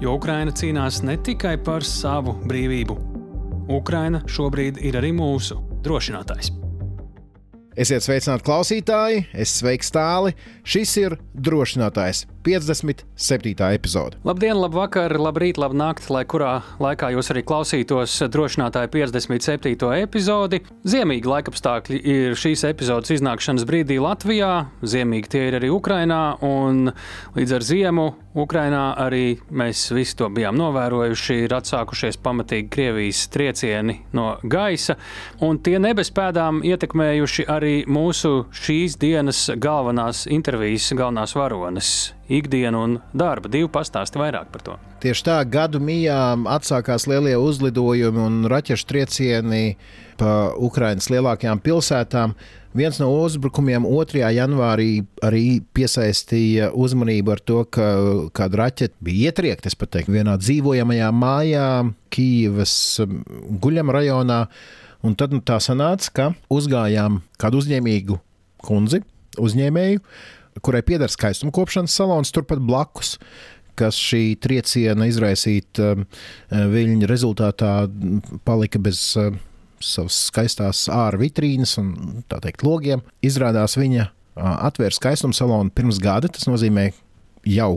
jo Ukraina cīnās ne tikai par savu brīvību. Ukraina šobrīd ir arī mūsu drošinātājs. Esiet sveicināti klausītāji, es sveiks tāli. Šis ir drošinātājs 57. epizode. Labdien, labvakar, labrīt, labnakt, lai kurā laikā jūs arī klausītos drošinātāja 57. epizodi. Ziemīgi laikapstākļi ir šīs epizodes iznākšanas brīdī Latvijā, ziemīgi tie ir arī Ukrainā, un līdz ar ziemu Ukrainā arī mēs visi to bijām novērojuši, ir atsākušies pamatīgi Krievijas triecieni no gaisa, un tie nebespēdām ietekmējuši arī mūsu šīs dienas galvenās intervijas, galvenās varonas ikdienu un darbu. Divi pastāsti vairāk par to. Tieši tā, gadu mijām atsākās lielie uzlidojumi un raķešu triecieni pa Ukraiņas lielākajām pilsētām. Viens no uzbrukumiem 2. janvārī arī piesaistīja uzmanību ar to, ka kāda raķeita bija ietriekta, teiktu, vienā dzīvojamajā mājā Kīivas um, guļama rajonā. Un tad nu, tā sanāca, ka uzgājām kādu uzņēmīgu kundzi, uzņēmēju, kurai pieder skaistuma kopšanas salons turpat blakus kas šī trieciena izraisīta um, viļņa rezultātā palika bez uh, savas skaistās ārā vitrīnas un tā teikt logiem. Izrādās viņa atvēra skaistuma salonu pirms gada, tas nozīmē jau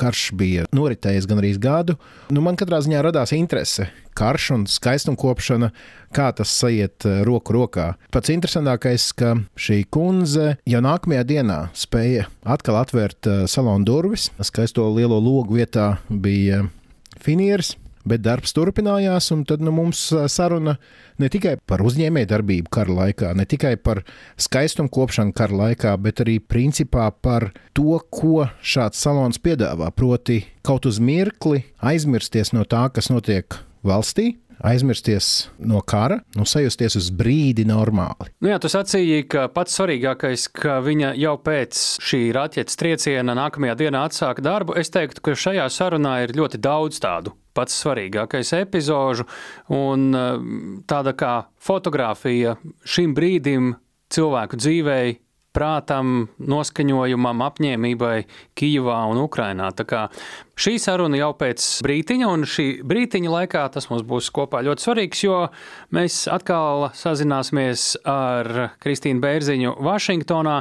karš bija noritējis gan arī gadu. Nu, man katrā ziņā radās interese. Karš un skaistumkopšana, kā tas eh, roku rokā. Pats interesantākais, ka šī kundze jau nākamajā dienā spēja atkal atvērt salonu durvis. Skaisto lielo logu vietā bija finieris. Bet darbs turpinājās, un tad nu, mums saruna ne tikai par uzņēmējdarbību kara laikā, ne tikai par skaistumu kopšanu kara laikā, bet arī principā par to, ko šāds salons piedāvā. Proti, kaut uz mirkli aizmirsties no tā, kas notiek valstī, aizmirsties no kara, nu, sajusties uz brīdi normāli. Nu jā, tu sacīji, ka pats svarīgākais, ka viņa jau pēc šī raķetes trieciena nākamajā dienā atsāka darbu. Es teiktu, ka šajā sarunā ir ļoti daudz tādu pats svarīgākais epizožu, un eh, tāda kā fotografija šim brīdim cilvēku dzīvēi prātam, noskaņojumam, apņēmībai Kijavā un Ukrainā. Tā kā šī saruna jau pēc brītiņa, un šī brītiņa laikā tas mums būs kopā ļoti svarīgs, jo mēs atkal sazināsimies ar Kristīnu Bērziņu Vašingtonā.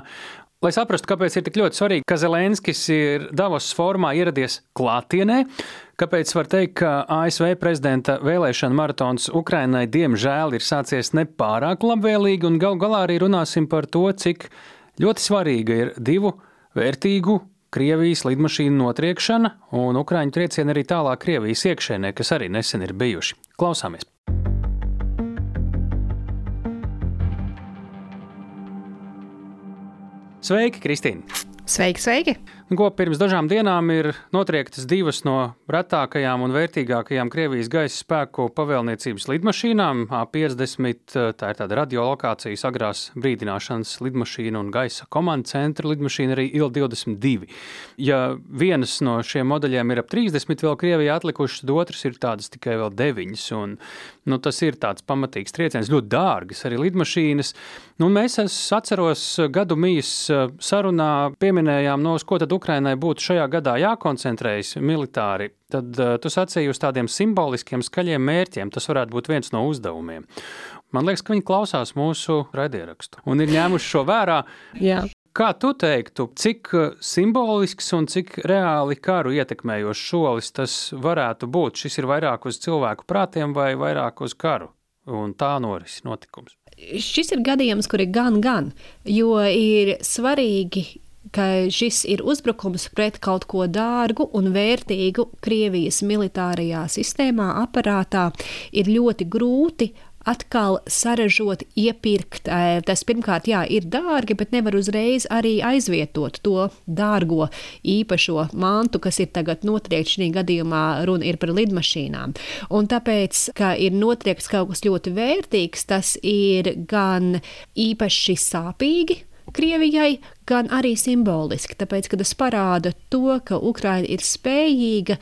Lai saprastu, kāpēc ir tik ļoti svarīgi, ka Zelenskis ir Davos formā ieradies klātienē, kāpēc var teikt, ka ASV prezidenta vēlēšana maratons Ukrainai diemžēl ir sācies nepārāk labvēlīgi, un gal galā arī runāsim par to, cik Ļoti svarīga ir divu vērtīgu Krievijas lidmašīnu notriekšana un Ukrāņu triecieni arī tālāk Krievijas iekšēnē, kas arī nesen ir bijuši. Klausāmies! Sveiki, Kristīne! Sveiki, sveiki! Ko pirms dažām dienām ir notriektas divas no retākajām un vērtīgākajām Krievijas gaisa spēku pavēlniecības lidmašīnām. A50 tā ir tāda radiolokācijas agrās brīdināšanas lidmašīna un gaisa komandas centra lidmašīna arī IL-22. Ja vienas no šiem modeļiem ir ap 30 vēl Krievijā atlikušas, tad otrs ir tādas tikai vēl 9. Un, nu, tas ir tāds pamatīgs trieciens, ļoti dārgas arī lidmašīnas. Nu, mēs, es atceros, gadu mīs sarunā pieminējām, no uz ko tad Ukrainai būtu šajā gadā jākoncentrējas militāri, tad uh, tu sacīji uz tādiem simboliskiem, skaļiem mērķiem. Tas varētu būt viens no uzdevumiem. Man liekas, ka viņi klausās mūsu raidierakstu un ir ņēmuši šo vērā. Jā. Kā tu teiktu, cik eh, simbolisks un cik reāli karu ietekmējošs solis tas varētu būt? Šis ir vairāk uz cilvēku prātiem vai vairāk uz karu? Un tā norisinās notikums. Šis ir gadījums, kur ir gan, gan, jo ir svarīgi ka šis ir uzbrukums pret kaut ko dārgu un vērtīgu Krievijas militārajā sistēmā, aparātā, ir ļoti grūti atkal saražot, iepirkt. Tas pirmkārt, jā, ir dārgi, bet nevar uzreiz arī aizvietot to dārgo īpašo mantu, kas ir tagad notriekts. Šī gadījumā runa ir par lidmašīnām. Un tāpēc, ka ir notriekts kaut kas ļoti vērtīgs, tas ir gan īpaši sāpīgi Krievijai, gan arī simboliski, tāpēc, ka tas parāda to, ka Ukraina ir spējīga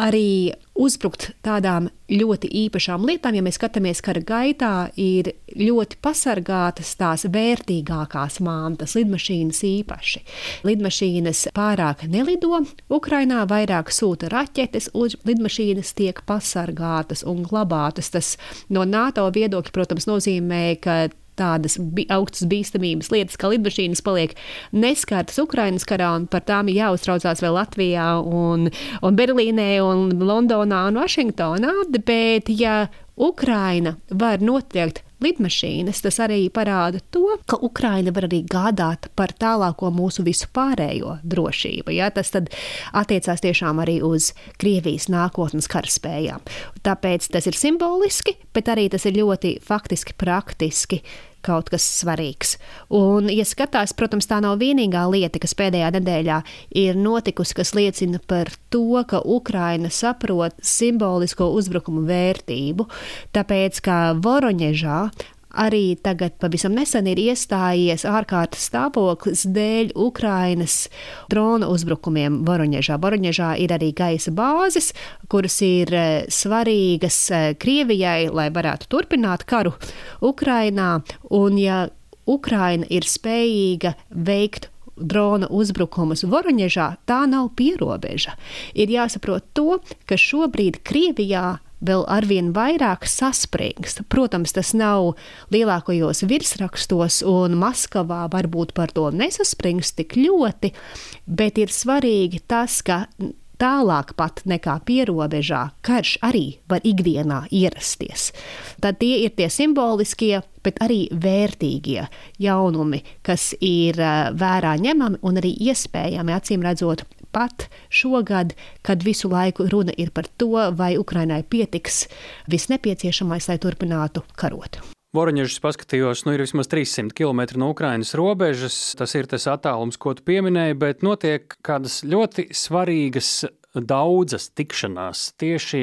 arī uzbrukt tādām ļoti īpašām lietām. Ja mēs skatāmies kara gaitā, ir ļoti pasargātas tās vērtīgākās mantas, lidmašīnas īpaši. Lidmašīnas pārāk nelido Ukrainā, vairāk sūta raķetes, lidmašīnas tiek pasargātas un glabātas. Tas no NATO viedokļa, protams, nozīmē, ka tādas bi augstas bīstamības lietas, kā lidmašīnas paliek neskartas Ukrainas karā, un par tām ir jāuztraucās vēl Latvijā, un, un Berlīnē, un Londonā un Vašingtonā. Bet, ja Ukraina var notriekt lidmašīnas, tas arī parāda to, ka Ukraina var arī gādāt par tālāko mūsu visu pārējo drošību. Ja? Tas attiecās tiešām arī uz Krievijas nākotnes karaspējām. Tāpēc tas ir simboliski, bet arī tas ir ļoti faktiski, praktiski kaut kas svarīgs. Un, ja skatās, protams, tā nav vienīgā lieta, kas pēdējā nedēļā ir notikusi, kas liecina par to, ka Ukraina saprot simbolisko uzbrukumu vērtību, tāpēc, ka Voroņežā Arī tagad pavisam nesen ir iestājies ārkārtas stāvoklis dēļ Ukrainas drona uzbrukumiem Voroņežā. Voroņežā ir arī gaisa bāzes, kuras ir e, svarīgas e, Krievijai, lai varētu turpināt karu Ukrainā. Un ja Ukraina ir spējīga veikt drona uzbrukumus Voroņežā, tā nav pierobeža. Ir jāsaprot to, ka šobrīd Krievijā vēl arvien vairāk saspringst. Protams, tas nav lielākajos virsrakstos, un Maskavā varbūt par to nesaspringst tik ļoti, bet ir svarīgi tas, ka tālāk pat nekā pierobežā, karš arī var ikdienā ierasties. Tad tie ir tie simboliskie, bet arī vērtīgie jaunumi, kas ir eh, vērā ņemami un arī iespējami, acīm redzot, pat šogad, kad visu laiku runa ir par to, vai Ukrainai pietiks viss nepieciešamais, lai turpinātu karot. Voroņģis paskatījos, nu ir vismaz 300 km no Ukrainas robežas. Tas ir tas attālums, ko tu pieminēji, bet notiek kādas ļoti svarīgas daudzas tikšanās. Tieši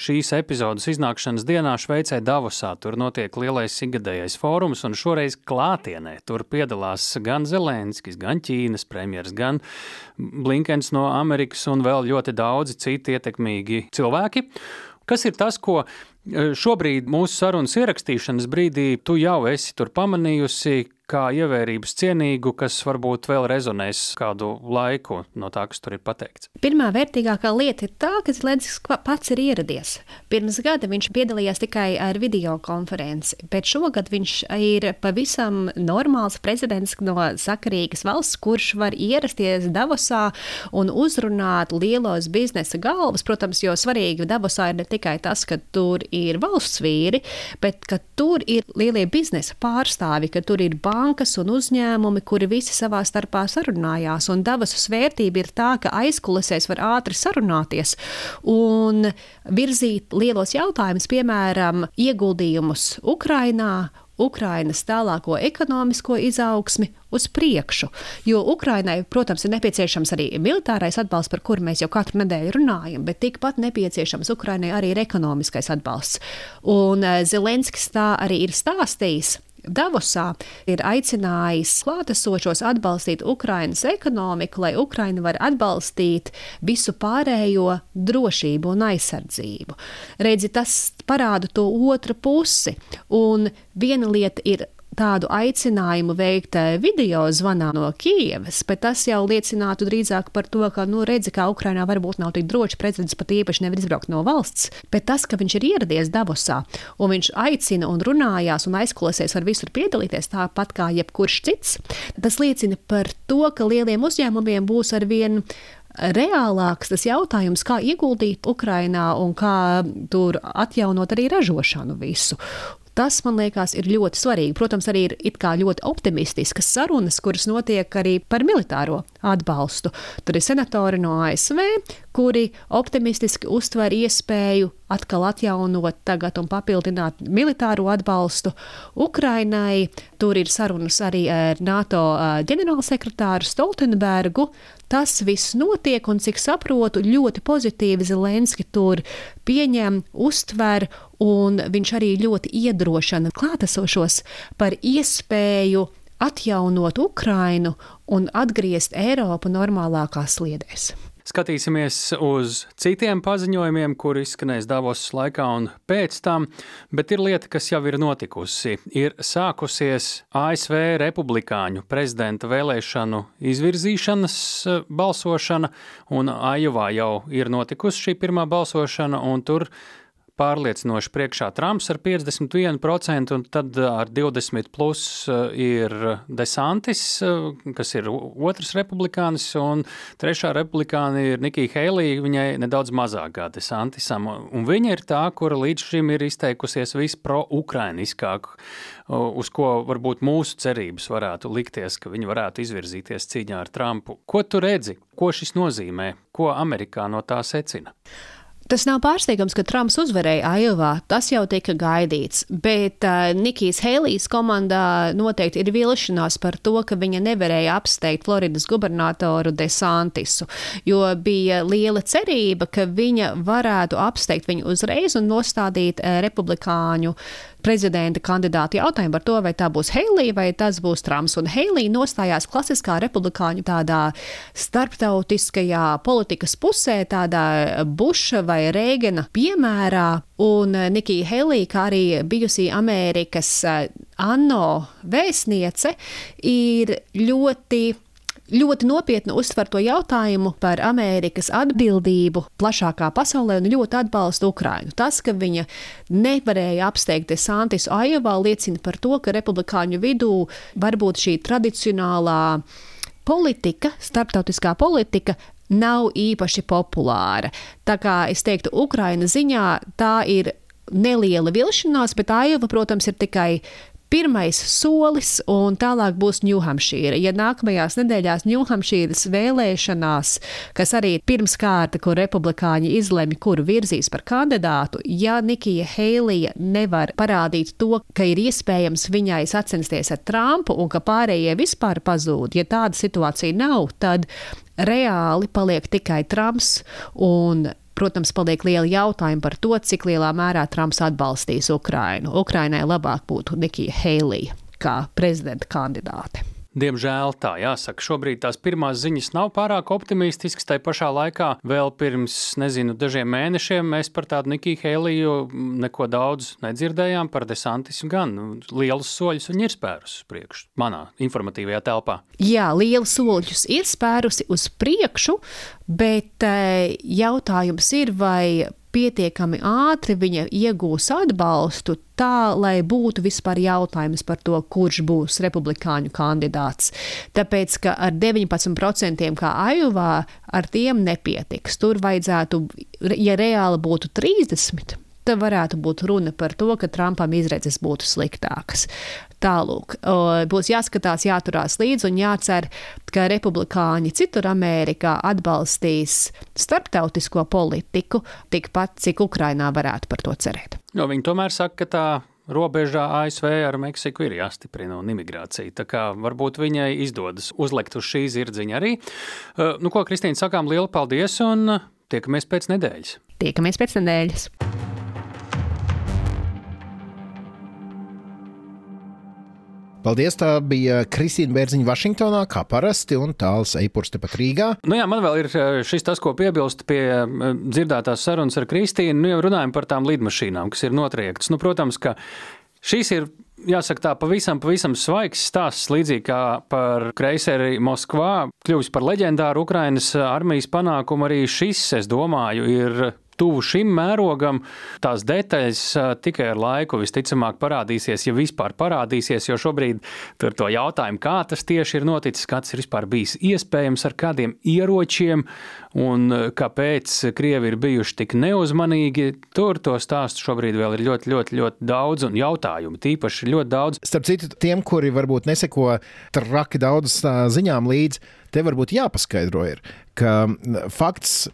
šīs epizodes iznākšanas dienā Šveicē Davosā tur notiek lielais ikgadējais fórums, un šoreiz klātienē tur piedalās gan Zelenskis, gan Ķīnas premjeras, gan Blinkens no Amerikas un vēl ļoti daudzi citi ietekmīgi cilvēki. Kas ir tas, ko šobrīd mūsu sarunas ierakstīšanas brīdī tu jau esi tur pamanījusi, kā ievērības cienīgu, kas varbūt vēl rezonēs kādu laiku no tā, kas tur ir pateikts? Pirmā vērtīgākā lieta ir tā, ka Zelenskis pats ir ieradies. Pirms gada viņš piedalījās tikai ar video konferenci, bet šogad viņš ir pavisam normāls prezidents no sakarīgas valsts, kurš var ierasties Davosā un uzrunāt lielos biznesa galvas. Protams, jo svarīgi Davosā ir ne tikai tas, ka tur ir valsts vīri, bet ka tur ir lielie biznesa pārstāvi, ka tur ir banka bankas un uzņēmumi, kuri visi savā starpā sarunājās. Un Davosas vērtība ir tā, ka aizkulisēs var ātri sarunāties un virzīt lielos jautājumus, piemēram, ieguldījumus Ukrainā Ukrainas tālāko ekonomisko izaugsmi uz priekšu. Jo Ukrainai, protams, ir nepieciešams arī militārais atbalsts, par kuru mēs jau katru nedēļu runājam, bet tikpat nepieciešams Ukrainai arī ir ekonomiskais atbalsts. Un eh, Zelenskis tā arī ir stāstījis Davosā ir aicinājis klātesošos atbalstīt Ukrainas ekonomiku, lai Ukraina var atbalstīt visu pārējo drošību un aizsardzību. Redzi, tas parāda to otru pusi, un viena lieta ir tādu aicinājumu veikt eh, video zvanā no Kijavas, bet tas jau liecinātu drīzāk par to, ka, nu, redzi, kā Ukrainā varbūt nav tik droši, prezidents pat īpaši nevar izbraukt no valsts, bet tas, ka viņš ir ieradies Davosā un viņš aicina un runājās un aizklāsies ar visur piedalīties tāpat kā jebkurš cits, tas liecina par to, ka lieliem uzņēmumiem būs arvien reālāks tas jautājums, kā ieguldīt Ukrajinā un kā tur atjaunot arī ražošanu visu. Tas, man liekas, ir ļoti svarīgi. Protams, arī ir ļoti optimistiskas sarunas, kuras notiek arī par militāro atbalstu. Tur ir senatori no ASV, kuri optimistiski uztver iespēju atkal atjaunot tagad un papildināt militāro atbalstu Ukrainai. Tur ir sarunas arī ar NATO ģenerālsekretāru Stoltenbergu. Tas viss notiek, un cik saprotu, ļoti pozitīvi Zelenski tur pieņem, uztver, un viņš arī ļoti iedrošina klātesošos par iespēju atjaunot Ukrainu un atgriezt Eiropu normālākās sliedēs. Skatīsimies uz citiem paziņojumiem, kur izskanēs Davosas laikā un pēc tam, bet ir lieta, kas jau ir notikusi. Ir sākusies ASV republikāņu prezidenta vēlēšanu izvirzīšanas eh, balsošana, un Ajovā jau ir notikusi šī pirmā balsošana, un tur pārliecinoši priekšā Trumps ar 51%, un tad ar 20% plus eh, ir Desantis, eh, kas ir otrs republikānis, un trešā republikāna ir Nikija Heilija, viņai nedaudz mazāk kā Desantisam, un viņa ir tā, kura līdz šim ir izteikusies vispro-ukrainiskāk, uz ko varbūt mūsu cerības varētu likties, ka viņi varētu izvirzīties cīņā ar Trumpu. Ko tu redzi? Ko šis nozīmē? Ko Amerikā no tā secina? Tas nav pārsteigums, ka Trumps uzvarēja Ajovā. Tas jau tika gaidīts. Bet uh, Nikijas Heilijas komandā noteikti ir vilšanās par to, ka viņa nevarēja apsteigt Floridas gubernatoru Desantisu. Jo bija liela cerība, ka viņa varētu apsteigt viņu uzreiz un nostādīt uh, republikāņu prezidenta kandidātu jautājumu par to, vai tā būs Heilija vai tas būs Trumps. Un Heilija nostājās klasiskā republikāņu tādā starptautiskajā politikas pusē, tādā Buša vai Reigana piemērā. Un Nikija Heilija, kā arī bijusī Amerikas eh, ANO vēstniece, ir ļoti ļoti nopietni uztver to jautājumu par Amerikas atbildību plašākā pasaulē un ļoti atbalsta Ukrainu. Tas, ka viņa nevarēja apsteigt Santis Ajovā, liecina par to, ka republikāņu vidū varbūt šī tradicionālā politika, starptautiskā politika nav īpaši populāra. Tā kā es teiktu, Ukraina ziņā tā ir neliela vilšanās, bet Aiva, protams, ir tikai pirmais solis, un tālāk būs Ņūhampšīra. Ja nākamajās nedēļās Ņūhampšīras vēlēšanās, kas arī pirms kārta, kur republikāņi izlemj, kuru virzīs par kandidātu, ja Nikija Heilija nevar parādīt to, ka ir iespējams viņai sacensties ar Trumpu un ka pārējie vispār pazūd, ja tāda situācija nav, tad reāli paliek tikai Trumps un Protams, paliek liela jautājuma par to, cik lielā mērā Trumps atbalstīs Ukrainu. Ukrainai labāk būtu Nikija Heilija kā prezidenta kandidāte. Diemžēl tā jāsaka, šobrīd tās pirmās ziņas nav pārāk optimistiskas. Tā pašā laikā vēl pirms, nezinu, dažiem mēnešiem mēs par tādu Nikiju Heliju neko daudz nedzirdējām. Par desantisu gan lielus soļus viņi ir spērusi uz priekšu manā informatīvajā telpā. Jā, lielus soļus ir spērusi uz priekšu, bet eh, jautājums ir, vai pietiekami ātri viņa iegūs atbalstu tā, lai būtu vispār jautājums par to, kurš būs republikāņu kandidāts. Tāpēc, ka ar 19% kā Ajovā, ar tiem nepietiks. Tur vajadzētu, ja reāli būtu 30%, tad varētu būt runa par to, ka Trumpam izredzes būtu sliktākas. Tālūk, būs jāskatās, jāturās līdzi un jācer, ka republikāņi citur Amerikā atbalstīs starptautisko politiku tikpat, cik Ukrainā varētu par to cerēt. Jo viņi tomēr saka, ka tā robežā ASV ar Meksiku ir jāstiprina un imigrācija. Tā kā varbūt viņai izdodas uzlikt uz šī zirdziņa arī. Nu, ko Kristīna sakām, lielu paldies un tiekamies pēc nedēļas. Tiekamies pēc nedēļas. Paldies! Tā bija Kristīna Bērziņa Vašingtonā, kā parasti, un tāls eipurs tepat Rīgā. Nu jā, man vēl ir eh, šis tas, ko piebilst pie eh, dzirdētās sarunas ar Kristīnu. Nu jau runājam par tām lidmašīnām, kas ir notriektas. Nu, protams, ka šīs ir jāsaka, tā pavisam, pavisam svaigs stāsts, līdzīgi kā par kreiseri Moskvā, kļuvis par leģendāru Ukrainas armijas panākumu. Arī šis, es domāju, ir tuvu šim mērogam. Tās detaļas tikai ar laiku visticamāk parādīsies, ja vispār parādīsies, jo šobrīd tur to jautājumu, kā tas tieši ir noticis, kāds ir vispār bijis iespējams ar kādiem ieročiem un kāpēc Krievi ir bijuši tik neuzmanīgi. Tur to stāstu šobrīd vēl ir ļoti, ļoti, ļoti daudz un jautājumu tīpaši ļoti daudz. Starp citu, tiem, kuri varbūt neseko traki daudz ziņām līdzi, te varbūt jāpaskaidro ir, ka fakts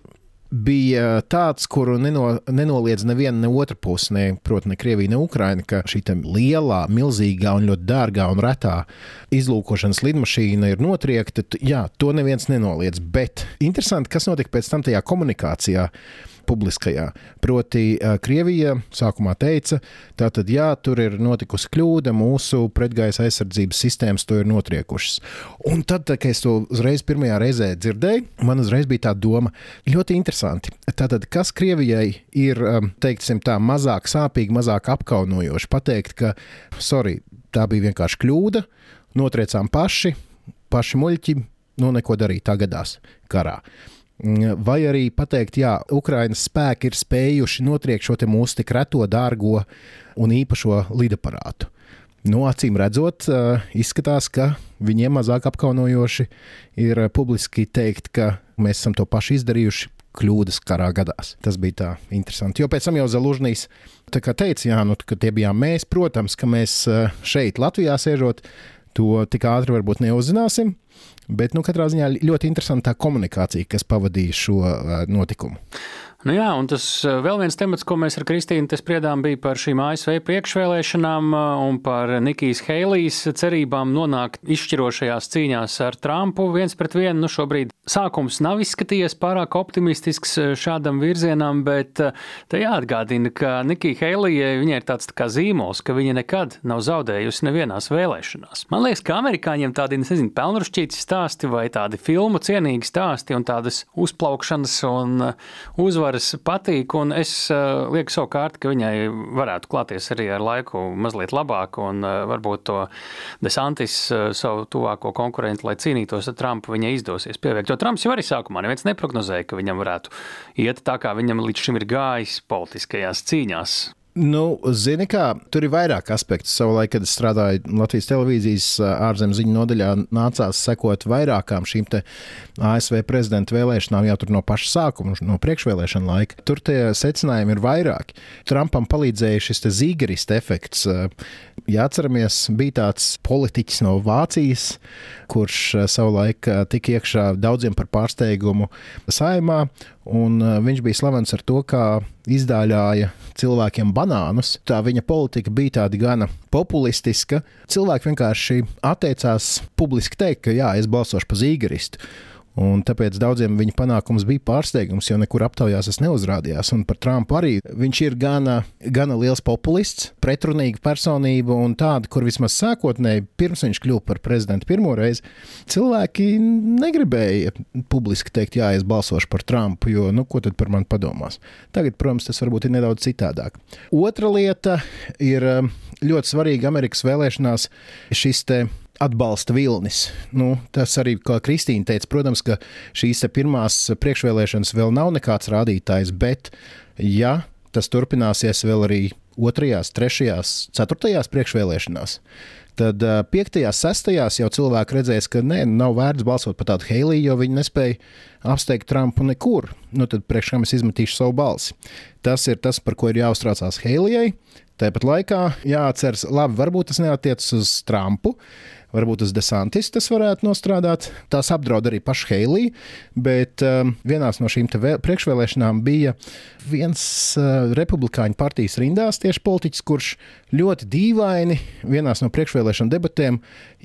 bija tāds, kuru neno, nenoliedz neviena ne otra puse, ne, proti, ne Krievija, ne Ukraina, ka šī lielā, milzīgā un ļoti dārgā un retā izlūkošanas lidmašīna ir notriekta. Jā, to neviens nenoliedz. Bet interesanti, kas notika pēc tam tajā komunikācijā publiskajā. Proti, Krievija sākumā teica, ka jā, tur ir notikusi kļūda, mūsu pretgaisa aizsardzības sistēmas to ir notriekušas. Un tad, kad es to uzreiz pirmajā reizē dzirdēju, man uzreiz bija tā doma, ļoti interesanti. Tātad, kas Krievijai ir, teiksim, tā mazāk sāpīgi, mazāk apkaunojoši pateikt, ka, sorry, tā bija vienkārši kļūda, notriecām paši, paši muļķi, nu neko darīt, tā gadās karā. Vai arī pateikt, jā, Ukraiņas spēki ir spējuši notriekt šo mūsu tik reto, dārgo un īpašo lidaparātu. Nu, acīm redzot, izskatās, ka viņiem mazāk apkaunojoši ir publiski teikt, ka mēs esam to pašu izdarījuši. Kļūdas karā gadās. Tas bija tā interesanti. Jo pēc tam jau Zelūžņīs teica, jā, nu, ka tie bijām mēs. Protams, ka mēs šeit, Latvijā, sēžot, to tik ātri varbūt neuzzināsim. Bet nu, katrā ziņā ļoti interesanta komunikācija, kas pavadīja šo notikumu. Nu jā, un tas eh, vēl viens temats, ko mēs ar Kristīnu spriedām, bija par šīm ASV priekšvēlēšanām eh, un par Nikijas Heilijas cerībām nonākt izšķirošajās cīņās ar Trumpu viens pret vienu. Nu, šobrīd sākums nav izskatījies pārāk optimistisks eh, šādam virzienam, bet te jāatgādina, ka Nikija Heilijai viņai ir tāds tā kā zīmols, ka viņa nekad nav zaudējusi nevienās vēlēšanās. Man liekas, ka amerikāņiem tādi, nezinu, pelnrušķīti stāsti vai tādi filmu cienīgi stāsti un tādas uzplaukšanas un uzvaras uzvaras patīk, un es uh, lieku savu kārtu, ka viņai varētu klāties arī ar laiku mazliet labāk, un uh, varbūt to Desantis uh, savu tuvāko konkurentu, lai cīnītos ar Trumpu, viņai izdosies pievērt. Jo Trumps jau arī sākumā neviens neprognozēja, ka viņam varētu iet tā, kā viņam līdz šim ir gājis politiskajās cīņās. Nu, zini, kā tur ir vairāk aspektu. Savulaik, kad es strādāju Latvijas televīzijas ārzemju ziņu nodaļā, nācās sekot vairākām šīm ASV prezidenta vēlēšanām jau no paša sākuma, no priekšvēlēšana laika. Tur tie secinājumi ir vairāki. Trumpam palīdzēja šis zīgerista efekts. Ja atceramies, bija tāds politiķis no Vācijas, kurš savulaik tika iekšā daudziem par pārsteigumu saimā, un viņš bija slavens ar to, kā izdāļāja cilvēkiem banānus. Tā viņa politika bija tāda gana populistiska. Cilvēki vienkārši atteicās publiski teikt, ka jā, es balsošu par zīgeristu. Un tāpēc daudziem viņa panākums bija pārsteigums, jo nekur aptaujās tas neuzrādījās. Un par Trumpu arī viņš ir gana, gana liels populists, pretrunīga personība un tāda, kur vismaz sākotnēji, pirms viņš kļuva par prezidentu pirmo reizi, cilvēki negribēja publiski teikt, jā, es balsošu par Trumpu, jo, nu, ko tad par mani padomās. Tagad, protams, tas varbūt ir nedaudz citādāk. Otra lieta ir um, ļoti svarīga Amerikas vēlēšanās šis te atbalsta vilnis. Nu, tas arī, kā Kristīna teica, protams, ka šīs pirmās priekšvēlēšanas vēl nav nekāds rādītājs, bet ja tas turpināsies vēl arī otrajās, trešajās, ceturtajās priekšvēlēšanās, tad piektajās, sestajās jau cilvēki redzēs, ka nē, nav vērts balsot par tādu Heiliju, jo viņi nespēja apsteigt Trumpu nekur. Nu, tad priekš kam es izmetīšu savu balsi. Tas ir tas, par ko ir jāuztraucās Heilijai. Tāpat laikā jāatceras, labi, varbūt tas neatiecas uz Trumpu, varbūt uz Desantis tas varētu nostrādāt. Tās apdraud arī pašu Heiliju, bet um, vienā no šīm priekšvēlēšanām bija viens uh, republikāņu partijas rindās tieši politiķis, kurš ļoti dīvaini vienā no priekšvēlēšana debatēm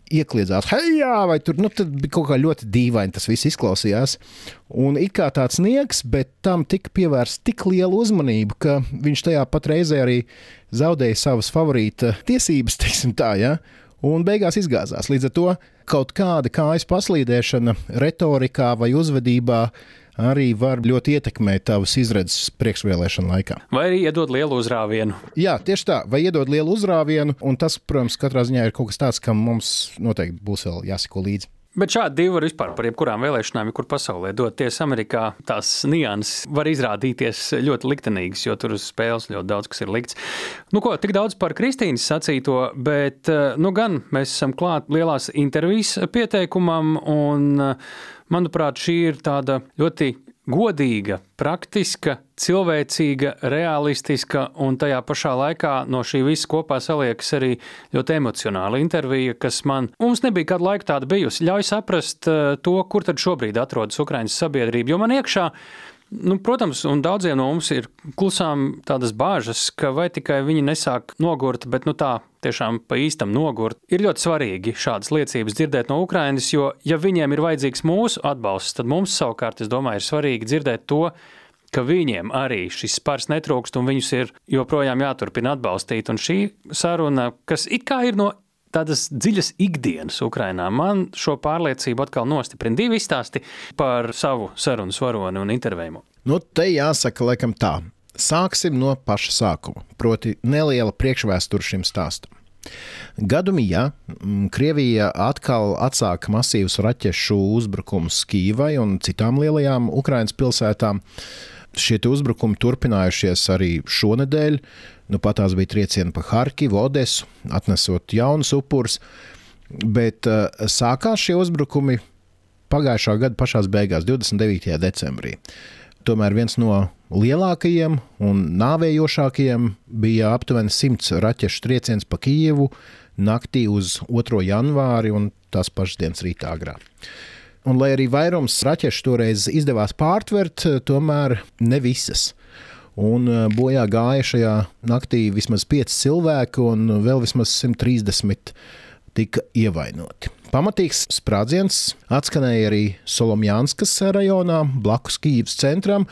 iekļiedzās, hei, vai tur nu, bija kaut kā ļoti dīvaini tas viss izklausījās. Un it kā tāds nieks, bet tam tika pievērsta tik liela uzmanība, ka viņš tajā pat reizē arī zaudēja savas favorīta tiesības, teiksim tā, ja? Un beigās izgāzās. Līdz ar to kaut kāda kājas paslīdēšana retorikā vai uzvedībā arī var ļoti ietekmēt tavas izredzes priekšvēlēšana laikā. Vai arī iedod lielu uzrāvienu? Jā, tieši tā, vai iedod lielu uzrāvienu, un tas, protams, katrā ziņā ir kaut kas tāds, kam mums noteikti būs vēl jāsako līdzi. Bet šādi divi var vispār par jebkurām vēlēšanām, jebkur pasaulē doties. Amerikā tās nianses var izrādīties ļoti liktenīgas, jo tur uz spēles ļoti daudz kas ir likts. Nu, ko, tik daudz par Kristīnas sacīto, bet eh, nu, gan mēs esam klāt lielās intervijas pieteikumam, un, manuprāt, šī ir tāda ļoti godīga, praktiska, cilvēcīga, realistiska un tajā pašā laikā no šī visa kopā saliekas arī ļoti emocionāla intervija, kas man, mums nebija kādu laiku tāda bijusi, ļauj saprast eh, to, kur tad šobrīd atrodas Ukraiņas sabiedrība, jo man iekšā Nu, protams, un daudziem no mums ir klusām tādas bāžas, ka vai tikai viņi nesāk nogurt, bet nu, tā tiešām pa īstam nogurt. Ir ļoti svarīgi šādas liecības dzirdēt no Ukrainas, jo, ja viņiem ir vajadzīgs mūsu atbalsts, tad mums savukārt, es domāju, ir svarīgi dzirdēt to, ka viņiem arī šis spars netrūkst un viņus ir joprojām jāturpina atbalstīt. Un šī saruna, kas it kā ir no tādas dziļas ikdienas Ukrajinā. Man šo pārliecību atkal nostiprina divi izstāsti par savu sarunu svaroni un intervējumu. Nu, te jāsaka, laikam tā. Sāksim no paša sākuma, proti, neliela priekšvēsture šim stāstam. Gadu mijā Krievija atkal atsāka masīvus raķešu uzbrukumus Kīvai un citām lielajām Ukraiņas pilsētām. Šie uzbrukumi turpinājušies arī šonadēļ. Nu, pat tās bija triecieni pa Harkivu, Odesu, atnesot jaunus upurus. Bet uh, sākās šie uzbrukumi pagājušā gada pašā beigās, 29. decembrī. Tomēr viens no lielākajiem un nāvējošākajiem bija aptuveni 100 raķešu trieciens pa Kijevu naktī uz 2. janvāri un tās pašas dienas rītā agrā. Un, lai arī vairums raķešu toreiz izdevās pārtvert, tomēr ne visas. Un eh, bojā gāja šajā naktī vismaz 5 cilvēki, un vēl vismaz 130 tika ievainoti. Pamatīgs sprādziens atskanēja arī Solomjānskas rajonā, blakus Kīivas centram,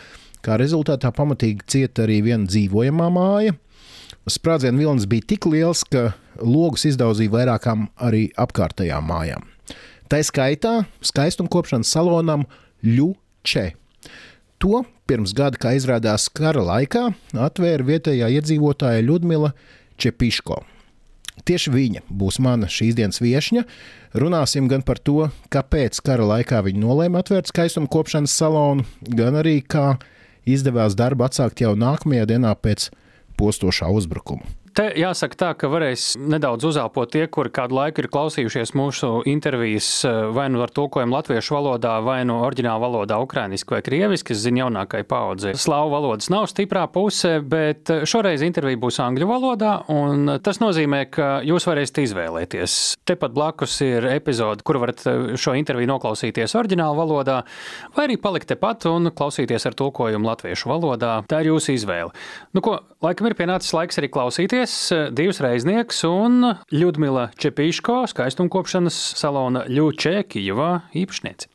kā rezultātā pamatīgi cieta arī viena dzīvojamā māja. Sprādzienu vilnis bija tik liels, ka logus izdauzīja vairākām arī apkārtējām mājām. Tā skaitā skaistumkopšanas salonam Ļuče. To pirms gada, kā izrādās kara laikā, atvēra vietējā iedzīvotāja Ludmila Čepiško. Tieši viņa būs mana šīs dienas viesņa. Runāsim gan par to, kāpēc kara laikā viņa nolēma atvērt skaistumkopšanas salonu, gan arī kā izdevās darbu atsākt jau nākamajā dienā pēc postošā uzbrukuma. Te jāsaka tā, ka varēs nedaudz uzelpot tie, kuri kādu laiku ir klausījušies mūsu intervijas eh, vai nu ar tulkojumu latviešu valodā, vai nu oriģinālu valodā, ukrainiski vai krieviski. Es zinu, jaunākai paudzei slāvu valodas nav stiprā puse, bet eh, šoreiz intervija būs angļu valodā, un tas nozīmē, ka jūs varēsiet izvēlēties. Tepat blakus ir epizode, kur varat eh, šo interviju noklausīties oriģinālu valodā, vai arī palikt tepat un klausīties ar tulkojumu latviešu valodā. Tā ir jūsu izvēle. Nu, ko, laikam ir pienācis laiks arī klausīties eh, divs reiznieks un Ļudmila Čepīško, skaistumkopšanas salona Ļučē Kijavā īpašniece.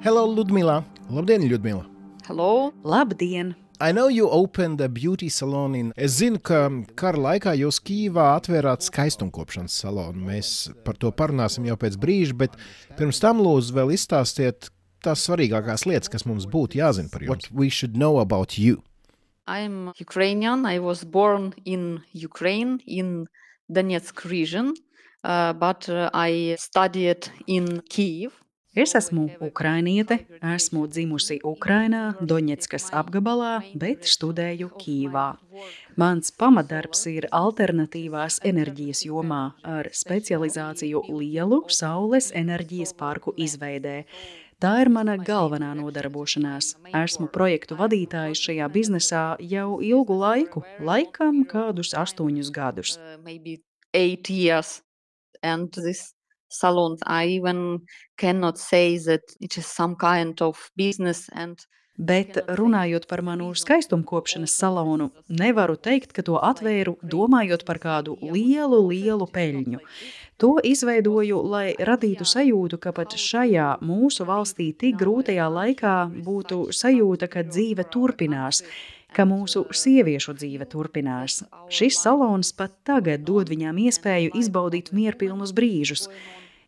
Hello, Ludmila! Labdien, Ludmila! Hello! Labdien! I know you opened a beauty salon in. Es zinu, ka kara laikā jūs Kīvā atvērāt skaistumkopšanas salonu. Mēs par to parunāsim jau pēc brīža, bet pirms tam lūdzu vēl izstāstiet tās svarīgākās lietas, kas mums būtu jāzina par jums. What we should know about you. I'm Ukrainian. I was born in Ukraine, in Donetsk region, uh, but uh, I studied in Kyiv. Es esmu ukrainiete, esmu dzimusi Ukrainā, Doņetskas apgabalā, bet studēju Kīvā. Mans pamatdarbs ir alternatīvās enerģijas jomā ar specializāciju lielu saules enerģijas parku izveidē. Tā ir mana galvenā nodarbošanās. Esmu projektu vadītājs šajā biznesā jau ilgu laiku, laikam kādus astoņus gadus. Uh, and this salon, I even cannot say that it is some kind of business and Bet runājot par manu skaistumkopšanas salonu, nevaru teikt, ka to atvēru domājot par kādu lielu, lielu peļņu. To izveidoju, lai radītu sajūtu, ka pat šajā mūsu valstī tik grūtajā laikā būtu sajūta, ka dzīve turpinās, ka mūsu sieviešu dzīve turpinās. Šis salons pat tagad dod viņām iespēju izbaudīt mierpilnus brīžus.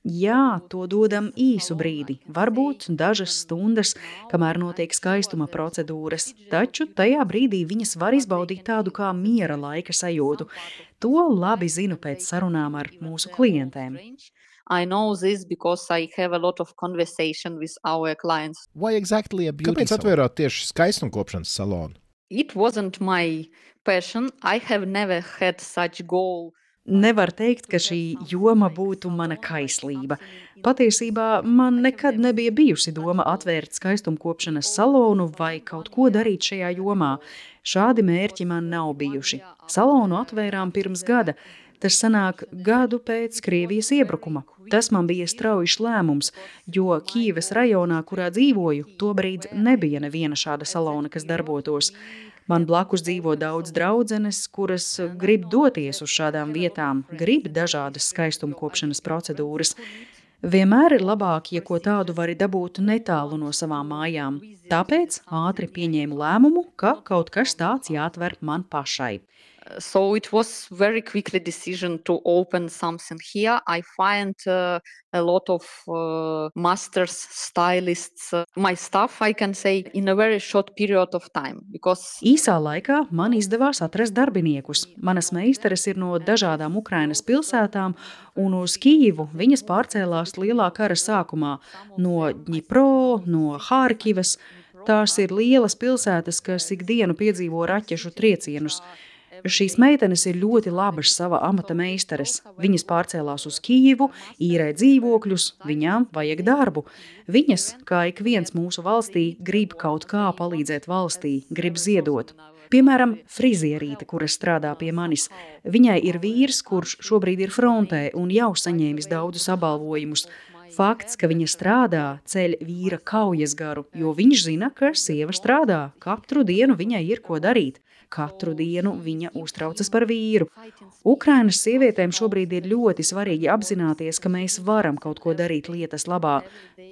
Jā, to dodam īsu brīdi, varbūt dažas stundas, kamēr notiek skaistuma procedūras, taču tajā brīdī viņas var izbaudīt tādu kā miera laika sajūtu. To labi zinu pēc sarunām ar mūsu klientiem. I know this because I have a lot of conversation with our clients. Why exactly a beauty Kāpēc atvērāt tieši skaistumkopšanas salonu? It wasn't my passion. I have never had such goal Nevar teikt, ka šī joma būtu mana kaislība. Patiesībā man nekad nebija bijusi doma atvērt skaistumkopšanas salonu vai kaut ko darīt šajā jomā. Šādi mērķi man nav bijuši. Salonu atvērām pirms gada. Tas sanāk gadu pēc Krievijas iebrukuma. Tas man bija straujišs lēmums, jo Kīves rajonā, kurā dzīvoju, tobrīd nebija neviena šāda salona, kas darbotos. Man blakus dzīvo daudz draudzenes, kuras grib doties uz šādām vietām, grib dažādas skaistumkopšanas procedūras. Vienmēr ir labāk, ja ko tādu vari dabūt netālu no savām mājām. Tāpēc ātri pieņēmu lēmumu, ka kaut kas tāds jāatver man pašai. So it was very quickly decision to open something here i find uh, a lot of uh, masters stylists uh, my stuff i can say in a very short period of time because īsā laikā man izdevās atrast darbiniekus manas meistaras ir no dažādām ukrainas pilsētām un uz Kijivu viņas pārcēlās lielā kara sākumā no Dņipro, no Hārkivas. Tās ir lielas pilsētas, kas ikdienu piedzīvo raķešu triecienus. Šīs meitenes ir ļoti labas sava amata meistares. Viņas pārcēlās uz Kijivu, īrē dzīvokļus, viņām vajag darbu. Viņas, kā ik viens mūsu valstī, grib kaut kā palīdzēt valstī, grib ziedot. Piemēram, frizierīte, kura strādā pie manis. Viņai ir vīrs, kurš šobrīd ir frontē un jau saņēmis daudzus apbalvojumus. Fakts, ka viņa strādā, ceļ vīra kaujas garu, jo viņš zina, ka sieva strādā. Katru dienu viņai ir ko darīt. Katru dienu viņa uztraucas par vīru. Ukrainas sievietēm šobrīd ir ļoti svarīgi apzināties, ka mēs varam kaut ko darīt lietas labā,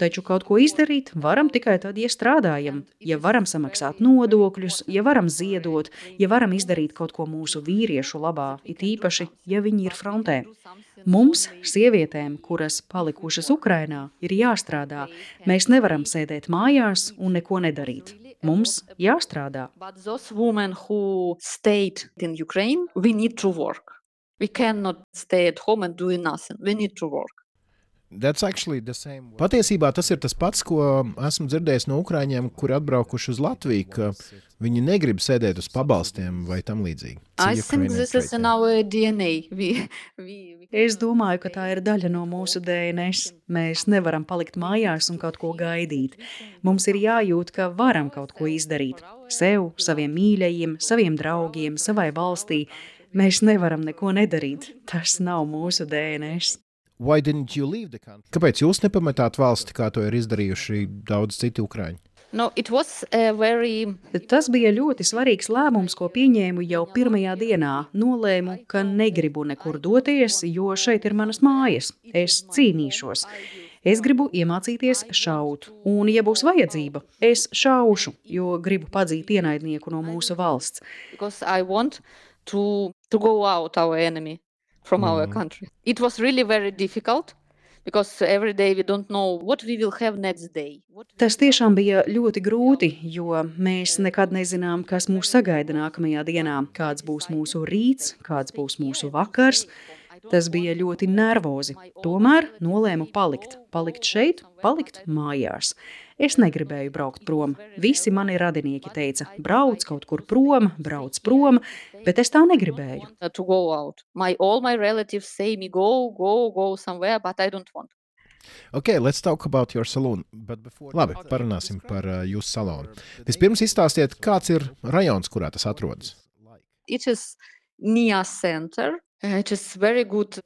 taču kaut ko izdarīt varam tikai tad, ja strādājam, ja varam samaksāt nodokļus, ja varam ziedot, ja varam izdarīt kaut ko mūsu vīriešu labā, it īpaši, ja viņi ir frontē. Mums, sievietēm, kuras palikušas Ukrainā, ir jāstrādā. Mēs nevaram sēdēt mājās un neko nedarīt. Mums jāstrādā. ukraine we need to work we cannot stay at home and do nothing we need to work Patiesībā tas ir tas pats, ko esmu dzirdējis no ukrāņiem, kuri atbraukuši uz Latviju, ka viņi negrib sēdēt uz pabalstiem vai tam līdzīgi. I think this is in our DNA. We, we, we... Es domāju, ka tā ir daļa no mūsu DNS. Mēs nevaram palikt mājās un kaut ko gaidīt. Mums ir jājūt, ka varam kaut ko izdarīt. Sev, saviem mīļajiem, saviem draugiem, savai valstī. Mēs nevaram neko nedarīt. Tas nav mūsu DNS. Kāpēc jūs nepametāt valsti, kā to ir izdarījuši daudz citu ukrāņu? No, very... Tas bija ļoti svarīgs lēmums, ko pieņēmu jau pirmajā dienā. Nolēmu, ka negribu nekur doties, jo šeit ir manas mājas. Es cīnīšos. Es gribu iemācīties šaut, un, ja būs vajadzība, es šaušu, jo gribu padzīt ienaidnieku no mūsu valsts. To, to from mm. our country. It was really very difficult. Tas tiešām bija ļoti grūti, jo mēs nekad nezinām, kas mūs sagaida nākamajā dienā, kāds būs mūsu rīts, kāds būs mūsu vakars. Tas bija ļoti nervozi. Tomēr nolēmu palikt, palikt šeit, palikt mājās. Es negribēju braukt prom. Visi mani radinieki teica, brauc kaut kur prom, brauc prom, bet es tā negribēju. My, all my relatives say me go, go, go somewhere, but I don't want. Okay, let's talk about your salon. Before... Labi, parunāsim par uh, jūsu salonu. Vispirms izstāstiet, kāds ir rajons, kurā tas atrodas. It is near center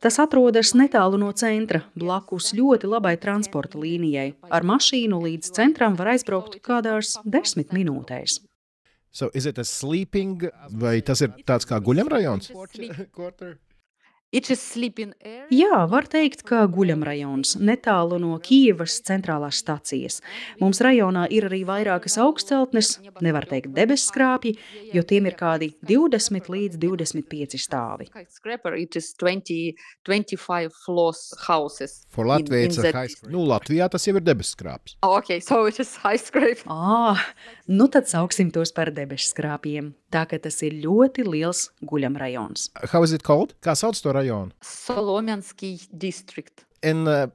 Tas atrodas netālu no centra, blakus ļoti labai transporta līnijai. Ar mašīnu līdz centram var aizbraukt kādās desmit minūtēs. So, sleeping, vai tas ir tāds kā guļamrajons? Jā, var teikt, ka guļamrajons netālu no Kijavas centrālās stacijas. Mums rajonā ir arī vairākas augstceltnes, nevar teikt debesskrāpji, jo tiem ir kādi 20 līdz 25 stāvi. Latvijas, nu, Latvijā tas jau ir debesskrāpis. Oh, okay, so ah, nu tad sauksim tos par debesskrāpjiem tā ka tas ir ļoti liels guļamrajons. Kā sauc to rajonu? Solomianski distrikt. And, uh,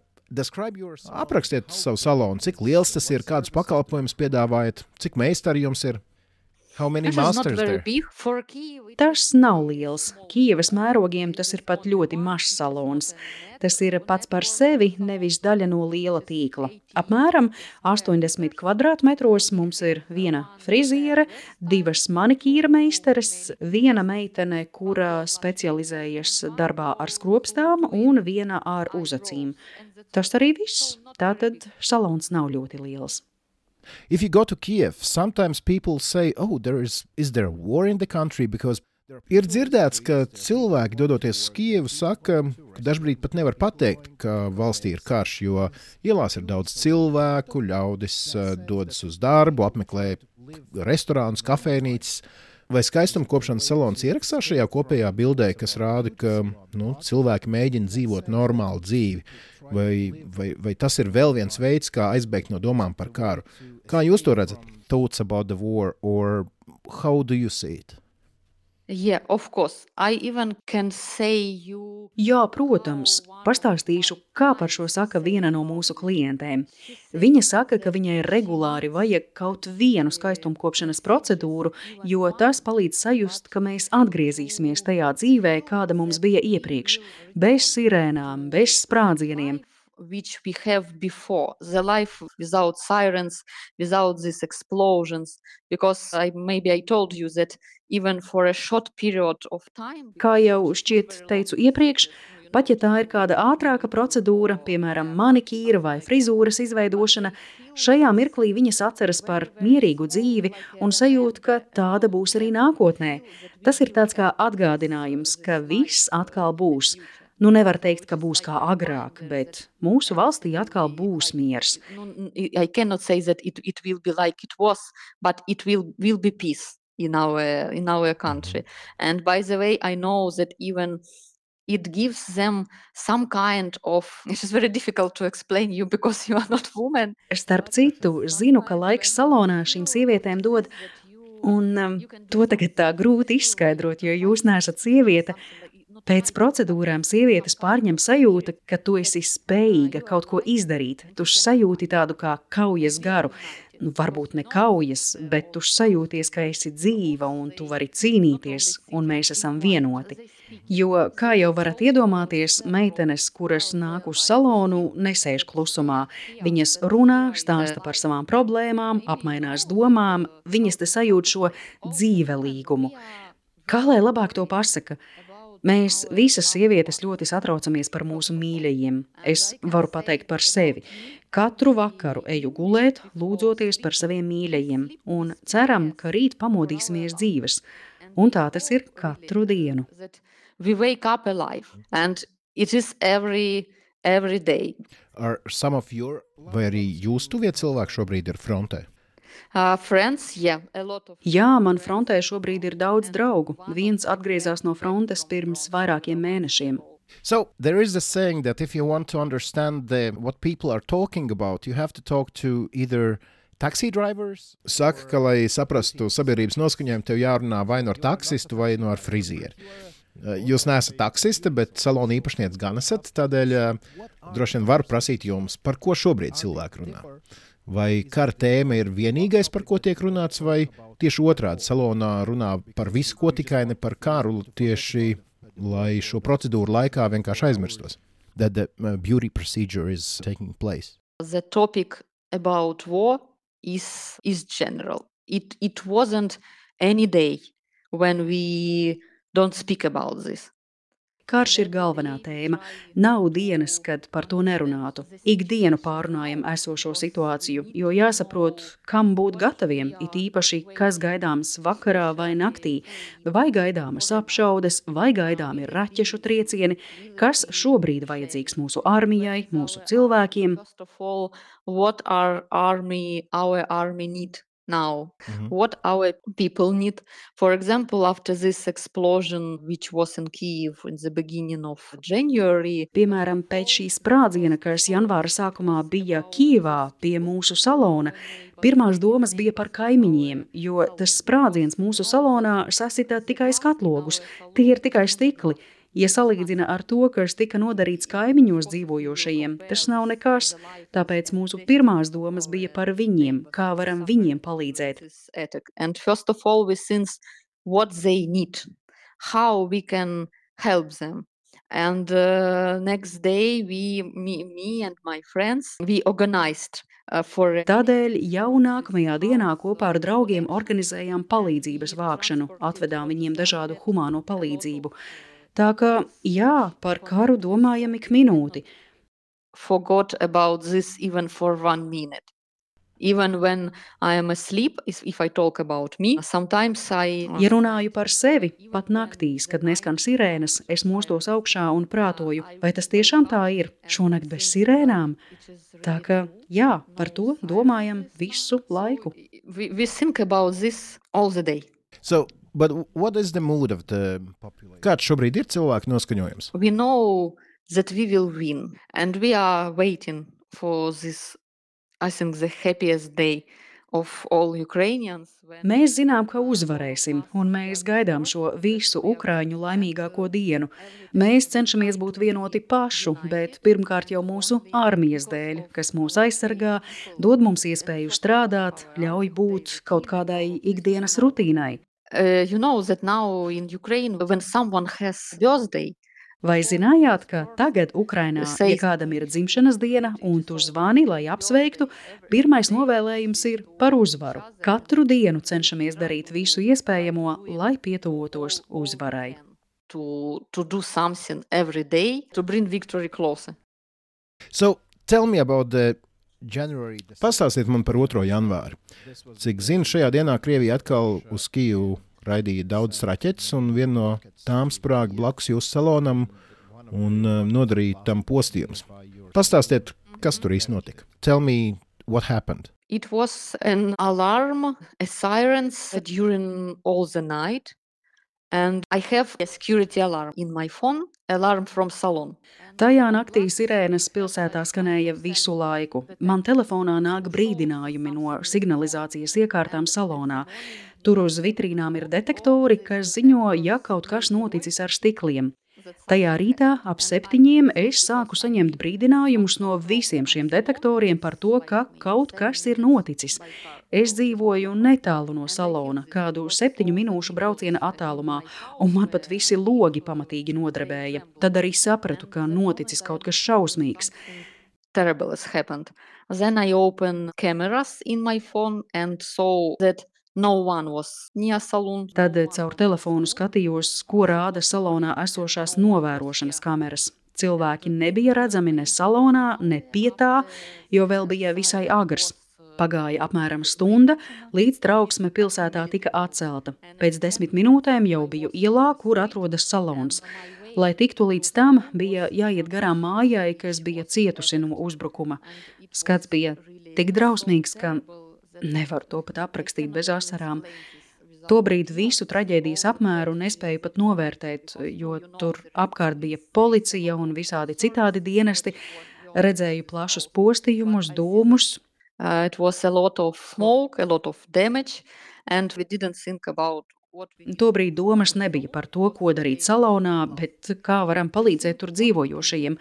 Your... Aprakstiet savu salonu, cik liels tas ir, kādus pakalpojumus piedāvājat, cik meistari jums ir. How many masters there? Tas nav liels. Kijavas mērogiem tas ir pat ļoti mazs salons. Tas ir pats par sevi, nevis daļa no liela tīkla. Apmēram 80 kvadrātmetros mums ir viena friziere, divas manikīra meistares, viena meitene, kura specializējas darbā ar skropstām, un viena ar uzacīm. Tas arī viss. Tātad salons nav ļoti liels. If you go to Kiev, sometimes people say, "Oh, there is is there a war in the country?" Because Ir dzirdēts, ka cilvēki, dodoties uz Kievu, saka, ka dažkārt pat nevar pateikt, ka valstī ir karš, jo ielās ir daudz cilvēku, ļaudis eh, dodas uz darbu, apmeklē restorānus, kafejnīcas. Vai skaistuma kopšanas salons ierakstās šajā kopējā bildē, kas rāda, ka nu, cilvēki mēģina dzīvot normālu dzīvi? Vai, vai, vai tas ir vēl viens veids, kā aizbēgt no domām par karu? Kā jūs to redzat? Thoughts about the war, or how do you see it? Yeah, of course. I even can say you. Jā, protams. Pastāstīšu, kā par šo saka viena no mūsu klientēm. Viņa saka, ka viņai regulāri vajag kaut vienu skaistumkopšanas procedūru, jo tas palīdz sajust, ka mēs atgriezīsimies tajā dzīvē, kāda mums bija iepriekš, bez sirēnām, bez sprādzieniem, which we have before the life without sirens without these explosions because I, maybe i told you that even for a short period of time kā jau šķiet teicu iepriekš pat ja tā ir kāda ātrāka procedūra piemēram manikīra vai frizūras izveidošana šajā mirklī viņas atceras par mierīgu dzīvi un sajūt ka tāda būs arī nākotnē tas ir tāds kā atgādinājums ka viss atkal būs Nu, nevar teikt, ka būs kā agrāk, bet mūsu valstī atkal būs miers. I cannot say that it, it will be like it was, but it will, will be peace in our, in our country. And by the way, I know that even it gives them some kind of it is very difficult to explain you because you are not woman. Starp citu, zinu, ka laiks salonā šīm sievietēm dod Un um, to tagad tā grūti izskaidrot, jo jūs neesat sieviete. Pēc procedūrām sievietes pārņem sajūta, ka tu esi spējīga kaut ko izdarīt. Tu sajūti tādu kā kaujas garu. Nu, varbūt ne kaujas, bet tu sajūties, ka esi dzīva un tu vari cīnīties, un mēs esam vienoti. Jo, kā jau varat iedomāties, meitenes, kuras nāk uz salonu, nesēž klusumā. Viņas runā, stāsta par savām problēmām, apmainās domām, viņas te sajūt šo dzīvelīgumu. Kā lai labāk to pasaka? Mēs visas sievietes ļoti satraucamies par mūsu mīļajiem. Es varu pateikt par sevi. Katru vakaru eju gulēt, lūdzoties par saviem mīļajiem, un ceram, ka rīt pamodīsimies dzīves. Un tā tas ir katru dienu. We wake up alive, and it is every, every day. Vai arī jūs tuvie cilvēki šobrīd ir frontē? Uh. Jā, man frontē šobrīd ir daudz draugu. Viens atgriezās no frontes pirms vairākiem mēnešiem. So there is a saying that if you want to understand the, what people are talking about, you have to talk to either taxi drivers. Saka, ka, lai saprastu sabiedrības noskaņojumu, tev jārunā vai no nu ar taksistu, vai no nu ar frizieri. Jūs neesat taksiste, bet salona īpašnieks gan esat. Tādēļ droši vien varu prasīt jums, par ko šobrīd cilvēki runā. Vai kara tēma ir vienīgais, par ko tiek runāts, vai tieši otrādi salonā runā par visu, ko tikai ne par karu, tieši lai šo procedūru laikā vienkārši aizmirstos? That the uh, beauty procedure is taking place. The topic about war is is general. It it wasn't any day when we don't speak about this. Karš ir galvenā tēma. Nav dienas, kad par to nerunātu. Ikdienu pārunājam esošo situāciju, jo jāsaprot, kam būt gataviem, it īpaši, kas gaidāms vakarā vai naktī, vai gaidāmas apšaudes, vai gaidāmi raķešu triecieni, kas šobrīd vajadzīgs mūsu armijai, mūsu cilvēkiem. What our army, our army need now mm-hmm. what our people need for example after this explosion which was in kiev in the beginning of january piemēram pēc šī sprādziena kas janvāra sākumā bija kievā pie mūsu salona Pirmās domas bija par kaimiņiem, jo tas sprādziens mūsu salonā sasita tikai skatlogus, tie ir tikai stikli. Ja salīdzina ar to, kas tika nodarīts kaimiņos dzīvojošajiem, tas nav nekas, tāpēc mūsu pirmās domas bija par viņiem, kā varam viņiem palīdzēt. And first of all, we think what they need, how we can help them. And uh, next day, we, me, me and my friends, we organized uh, for. Tādēļ jau nākamajā dienā kopā ar draugiem organizējām palīdzības vākšanu, atvedām viņiem dažādu humāno palīdzību. Tā kā jā, par karu domājam ik minūti. Forgot about this even for one minute. Even when I am asleep, if I talk about me, sometimes I... Ja runāju par sevi, pat naktīs, kad neskan sirēnas, es mostos augšā un prātoju, vai tas tiešām tā ir, šonakt bez sirēnām? Tā ka, jā, par to domājam visu laiku. We, we think about this all the day. So, but what is the mood of the population? Kāds šobrīd ir cilvēku noskaņojums? We know that we will win and we are waiting for this I think the happiest day of all Ukrainians. When... Mēs zinām, ka uzvarēsim, un mēs gaidām šo visu ukrāņu laimīgāko dienu. Mēs cenšamies būt vienoti pašu, bet pirmkārt jau mūsu armijas dēļ, kas mūs aizsargā, dod mums iespēju strādāt, ļauj būt kaut kādai ikdienas rutīnai. Uh, you know that now in Ukraine, when someone has birthday, Vai zinājāt, ka tagad Ukrainā, ja kādam ir dzimšanas diena un tu zvani, lai apsveiktu, pirmais novēlējums ir par uzvaru. Katru dienu cenšamies darīt visu iespējamo, lai pietuvotos uzvarai. To, to do something every day to bring victory closer. So, tell me about the. Pastāstiet man par 2. janvāri. Cik zinu, šajā dienā Krievija atkal uz Kijevu raidīja daudzas raķetes, un viena no tām sprāga blakus jūsu salonam un uh, nodarīja tam postījumus. Pastāstiet, kas tur īsti notika? Tell me what happened. It was an alarm, a sirens during all the night. And I have a security alarm in my phone, alarm from salon. Tajā naktī sirēnas pilsētā skanēja visu laiku. Man telefonā nāk brīdinājumi no signalizācijas iekārtām salonā. Tur uz vitrīnām ir detektori, kas ziņo, ja kaut kas noticis ar stikliem. Tajā rītā ap septiņiem es sāku saņemt brīdinājumus no visiem šiem detektoriem par to, ka kaut kas ir noticis. Es dzīvoju netālu no salona, kādu septiņu minūšu brauciena attālumā, un man pat visi logi pamatīgi nodarbēja. Tad arī sapratu, ka noticis kaut kas šausmīgs. Terrible has happened. Then I opened cameras in my phone and saw that Tad caur telefonu skatījos, ko rāda salonā esošās novērošanas kameras. Cilvēki nebija redzami ne salonā, ne pie tā, jo vēl bija visai agrs. Pagāja apmēram stunda, līdz trauksme pilsētā tika atcelta. Pēc desmit minūtēm jau biju ielā, kur atrodas salons. Lai tiktu līdz tam, bija jāiet garām mājai, kas bija cietusi no uzbrukuma. Skats bija tik drausmīgs, ka Nevaru to pat aprakstīt bez asarām. Tobrīd visu traģēdijas apmēru nespēju pat novērtēt, jo tur apkārt bija policija un visādi citādi dienesti. Redzēju plašus postījumus, dūmus. Uh, it was a lot of smoke, a lot of damage, and we didn't think about Tobrīd domas nebija par to, ko darīt salonā, bet kā varam palīdzēt tur dzīvojošajiem.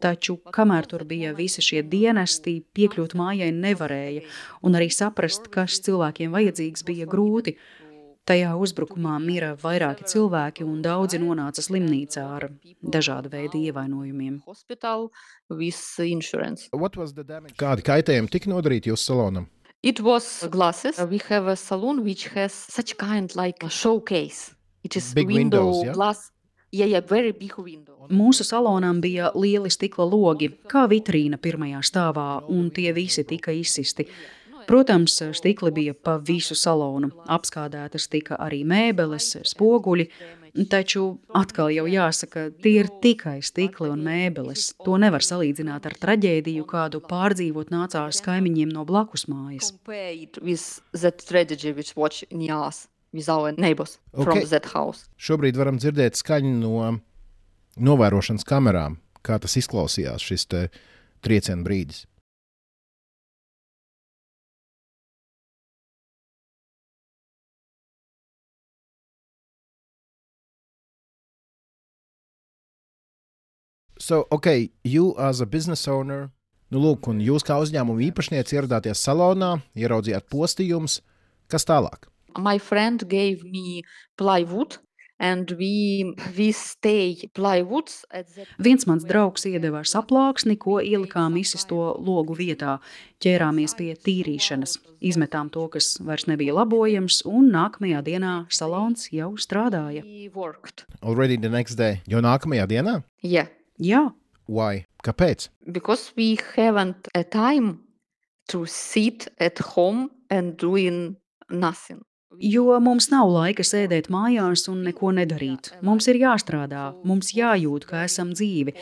Taču, kamēr tur bija visi šie dienesti, piekļūt mājai nevarēja, un arī saprast, kas cilvēkiem vajadzīgs, bija grūti. Tajā uzbrukumā mira vairāki cilvēki, un daudzi nonāca slimnīcā ar dažādu veidu ievainojumiem. Kādi kaitējumi tika nodarīti jūsu salonam? It was glasses. We have a salon which has such kind like a showcase. It is Big window windows, yeah? glass Yeah, yeah, very big window. Mūsu salonām bija lieli stikla logi, kā vitrīna pirmajā stāvā, un tie visi tika izsisti. Protams, stikli bija pa visu salonu, apskādētas tika arī mēbeles, spoguļi, taču atkal jau jāsaka, tie ir tikai stikli un mēbeles. To nevar salīdzināt ar traģēdiju, kādu pārdzīvot nācās kaimiņiem no blakus mājas with our neighbors okay. from that house. Šobrīd varam dzirdēt skaņu no novērošanas kamerām, kā tas izklausījās šis trieciena brīdis. So, okay, you as a business owner, nu, lūk, un jūs kā uzņēmuma īpašnieks ieradāties salonā, ieraudzījāt postījumus. Kas tālāk? My friend gave me plywood and we, we stay plywoods Viens mans draugs iedeva saplāksni, ko ielikām izsisto logu vietā. Ķērāmies pie tīrīšanas, izmetām to, kas vairs nebija labojams, un nākamajā dienā salons jau strādāja. we worked. Already the next day. Jo nākamajā dienā? Yeah, Jā, Why? Kāpēc? because we haven't a time to sit at home and doing nothing. Jo mums nav laika sēdēt mājās un neko nedarīt. Mums ir jāstrādā, mums jājūt, ka esam dzīvi.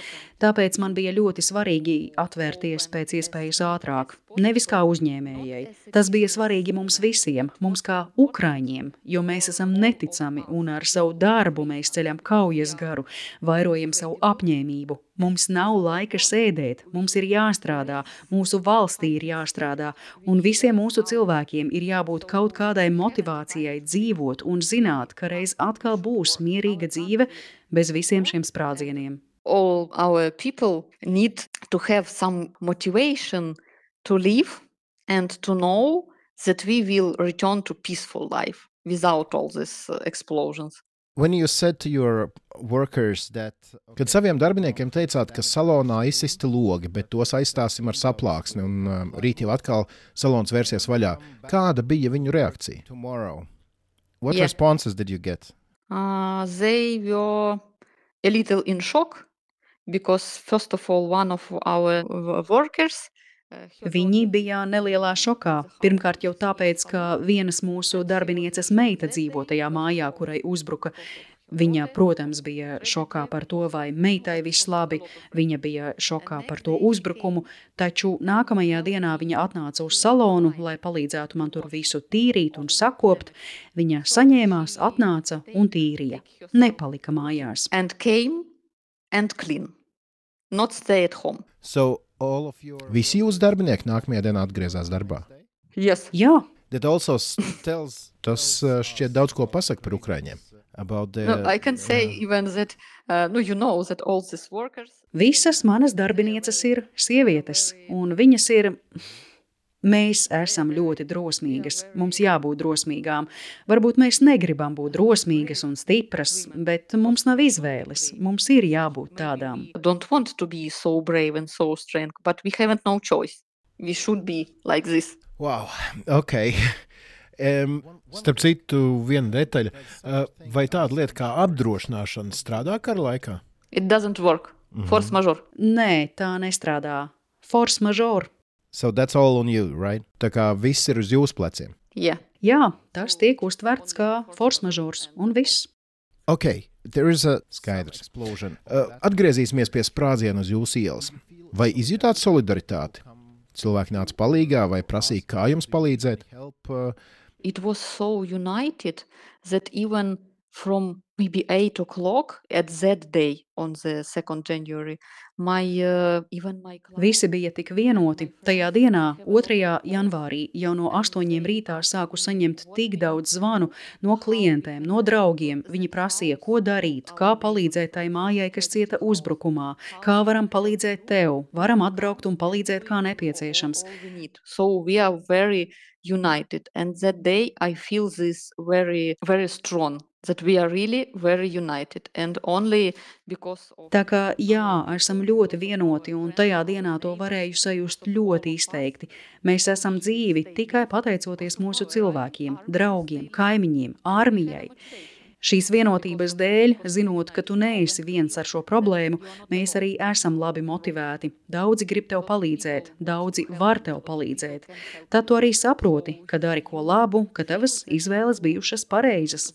Tāpēc man bija ļoti svarīgi atvērties pēc iespējas ātrāk, nevis kā uzņēmējai. Tas bija svarīgi mums visiem, mums kā ukraiņiem, jo mēs esam neticami un ar savu darbu mēs ceļam kaujas garu, vairojam savu apņēmību. Mums nav laika sēdēt, mums ir jāstrādā, mūsu valstī ir jāstrādā, un visiem mūsu cilvēkiem ir jābūt kaut kādai motivācijai dzīvot un zināt, ka reiz atkal būs mierīga dzīve bez visiem šiem sprādzieniem. All our people need to have some motivation to live and to know that we will return to peaceful life without all these uh, explosions. When you said to your workers that, kad saviem darbiniekiem teicāt, ka salonā izsisti logi, bet tos aizstāsim ar saplāksni un um, rīt jau atkal salons vērsies vaļā, kāda bija viņu reakcija? Tomorrow. What Yeah. responses did you get? Uh, they were a little in shock because, first of all, one of our workers. Viņi bija nelielā šokā. Pirmkārt, jau tāpēc, ka vienas mūsu darbinieces meita dzīvo tajā mājā, kurai uzbruka. Viņa, protams, bija šokā par to, vai meitai viss labi, viņa bija šokā par to uzbrukumu, taču nākamajā dienā viņa atnāca uz salonu, lai palīdzētu man tur visu tīrīt un sakopt. Viņa saņēmās, atnāca un tīrīja. Nepalika mājās. and came and clean, not stay at home. So. Visi jūsu darbinieki nākamajā dienā atgriezās darbā. Yes. Jā, tas uh, šķiet daudz ko pasaka par Ukraiņiem. About the, No, I can say even that, uh, no, you know that all these workers Visas manas darbinieces ir sievietes, un viņas ir. Mēs esam ļoti drosmīgas. Mums jābūt drosmīgām. Varbūt mēs negribam būt drosmīgas un stipras, bet mums nav izvēles. Mums ir jābūt tādām. don't want to be so brave and so strong, but we haven't no choice. We should be like this. Wow, ok. Um, starp citu, viena detaļa. Uh, vai tāda lieta kā apdrošināšana strādā kara laikā? It doesn't work. Force majeure. Nē, tā nestrādā. Force majeure. So that's all on you, right? Tā kā viss ir uz jūsu pleciem. Yeah. Jā, tas tiek uztverts kā force majeure, un viss. Ok, there is a skaidrs explosion. Uh, atgriezīsimies pie sprādziena uz jūsu ielas. Vai izjutāt solidaritāti? Cilvēki nāca palīgā vai prasīja, kā jums palīdzēt? Help, uh, It was so united that even from maybe eight o'clock at that day on the 2nd January, my even my client- Visi bija tik vienoti. Tajā dienā, 2. janvārī, jau no 8 rītā sāku saņemt tik daudz zvanu no klientiem, no draugiem. Viņi prasīja, ko darīt, kā palīdzēt tai mājai, kas cieta uzbrukumā, kā varam palīdzēt tev, varam atbraukt un palīdzēt, kā nepieciešams. So we are very united, and that day I feel this very, very strong. That we are really very united, and only because of Tā kā jā, esam ļoti vienoti, un tajā dienā to varēju sajust ļoti izteikti. Mēs esam dzīvi tikai pateicoties mūsu cilvēkiem, draugiem, kaimiņiem, armijai. Šīs vienotības dēļ, zinot, ka tu neesi viens ar šo problēmu, mēs arī esam labi motivēti. Daudzi grib tev palīdzēt, daudzi var tev palīdzēt. Tad tu arī saproti, ka dari ko labu, ka tavas izvēles bijušas pareizas.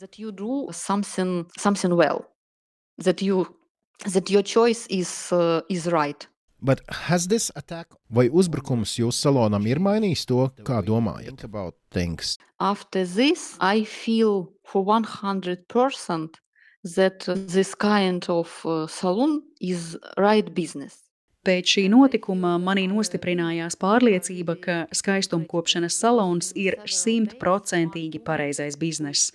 something something well, that you that your choice is uh, is right. But has this attack vai uzbrukums jūsu salonam ir mainījis to, kā domājat about things? After this, I feel for one hundred percent that this kind of uh, salon is right business. Pēc šī notikuma manī nostiprinājās pārliecība, ka skaistumkopšanas salons ir simtprocentīgi pareizais bizness.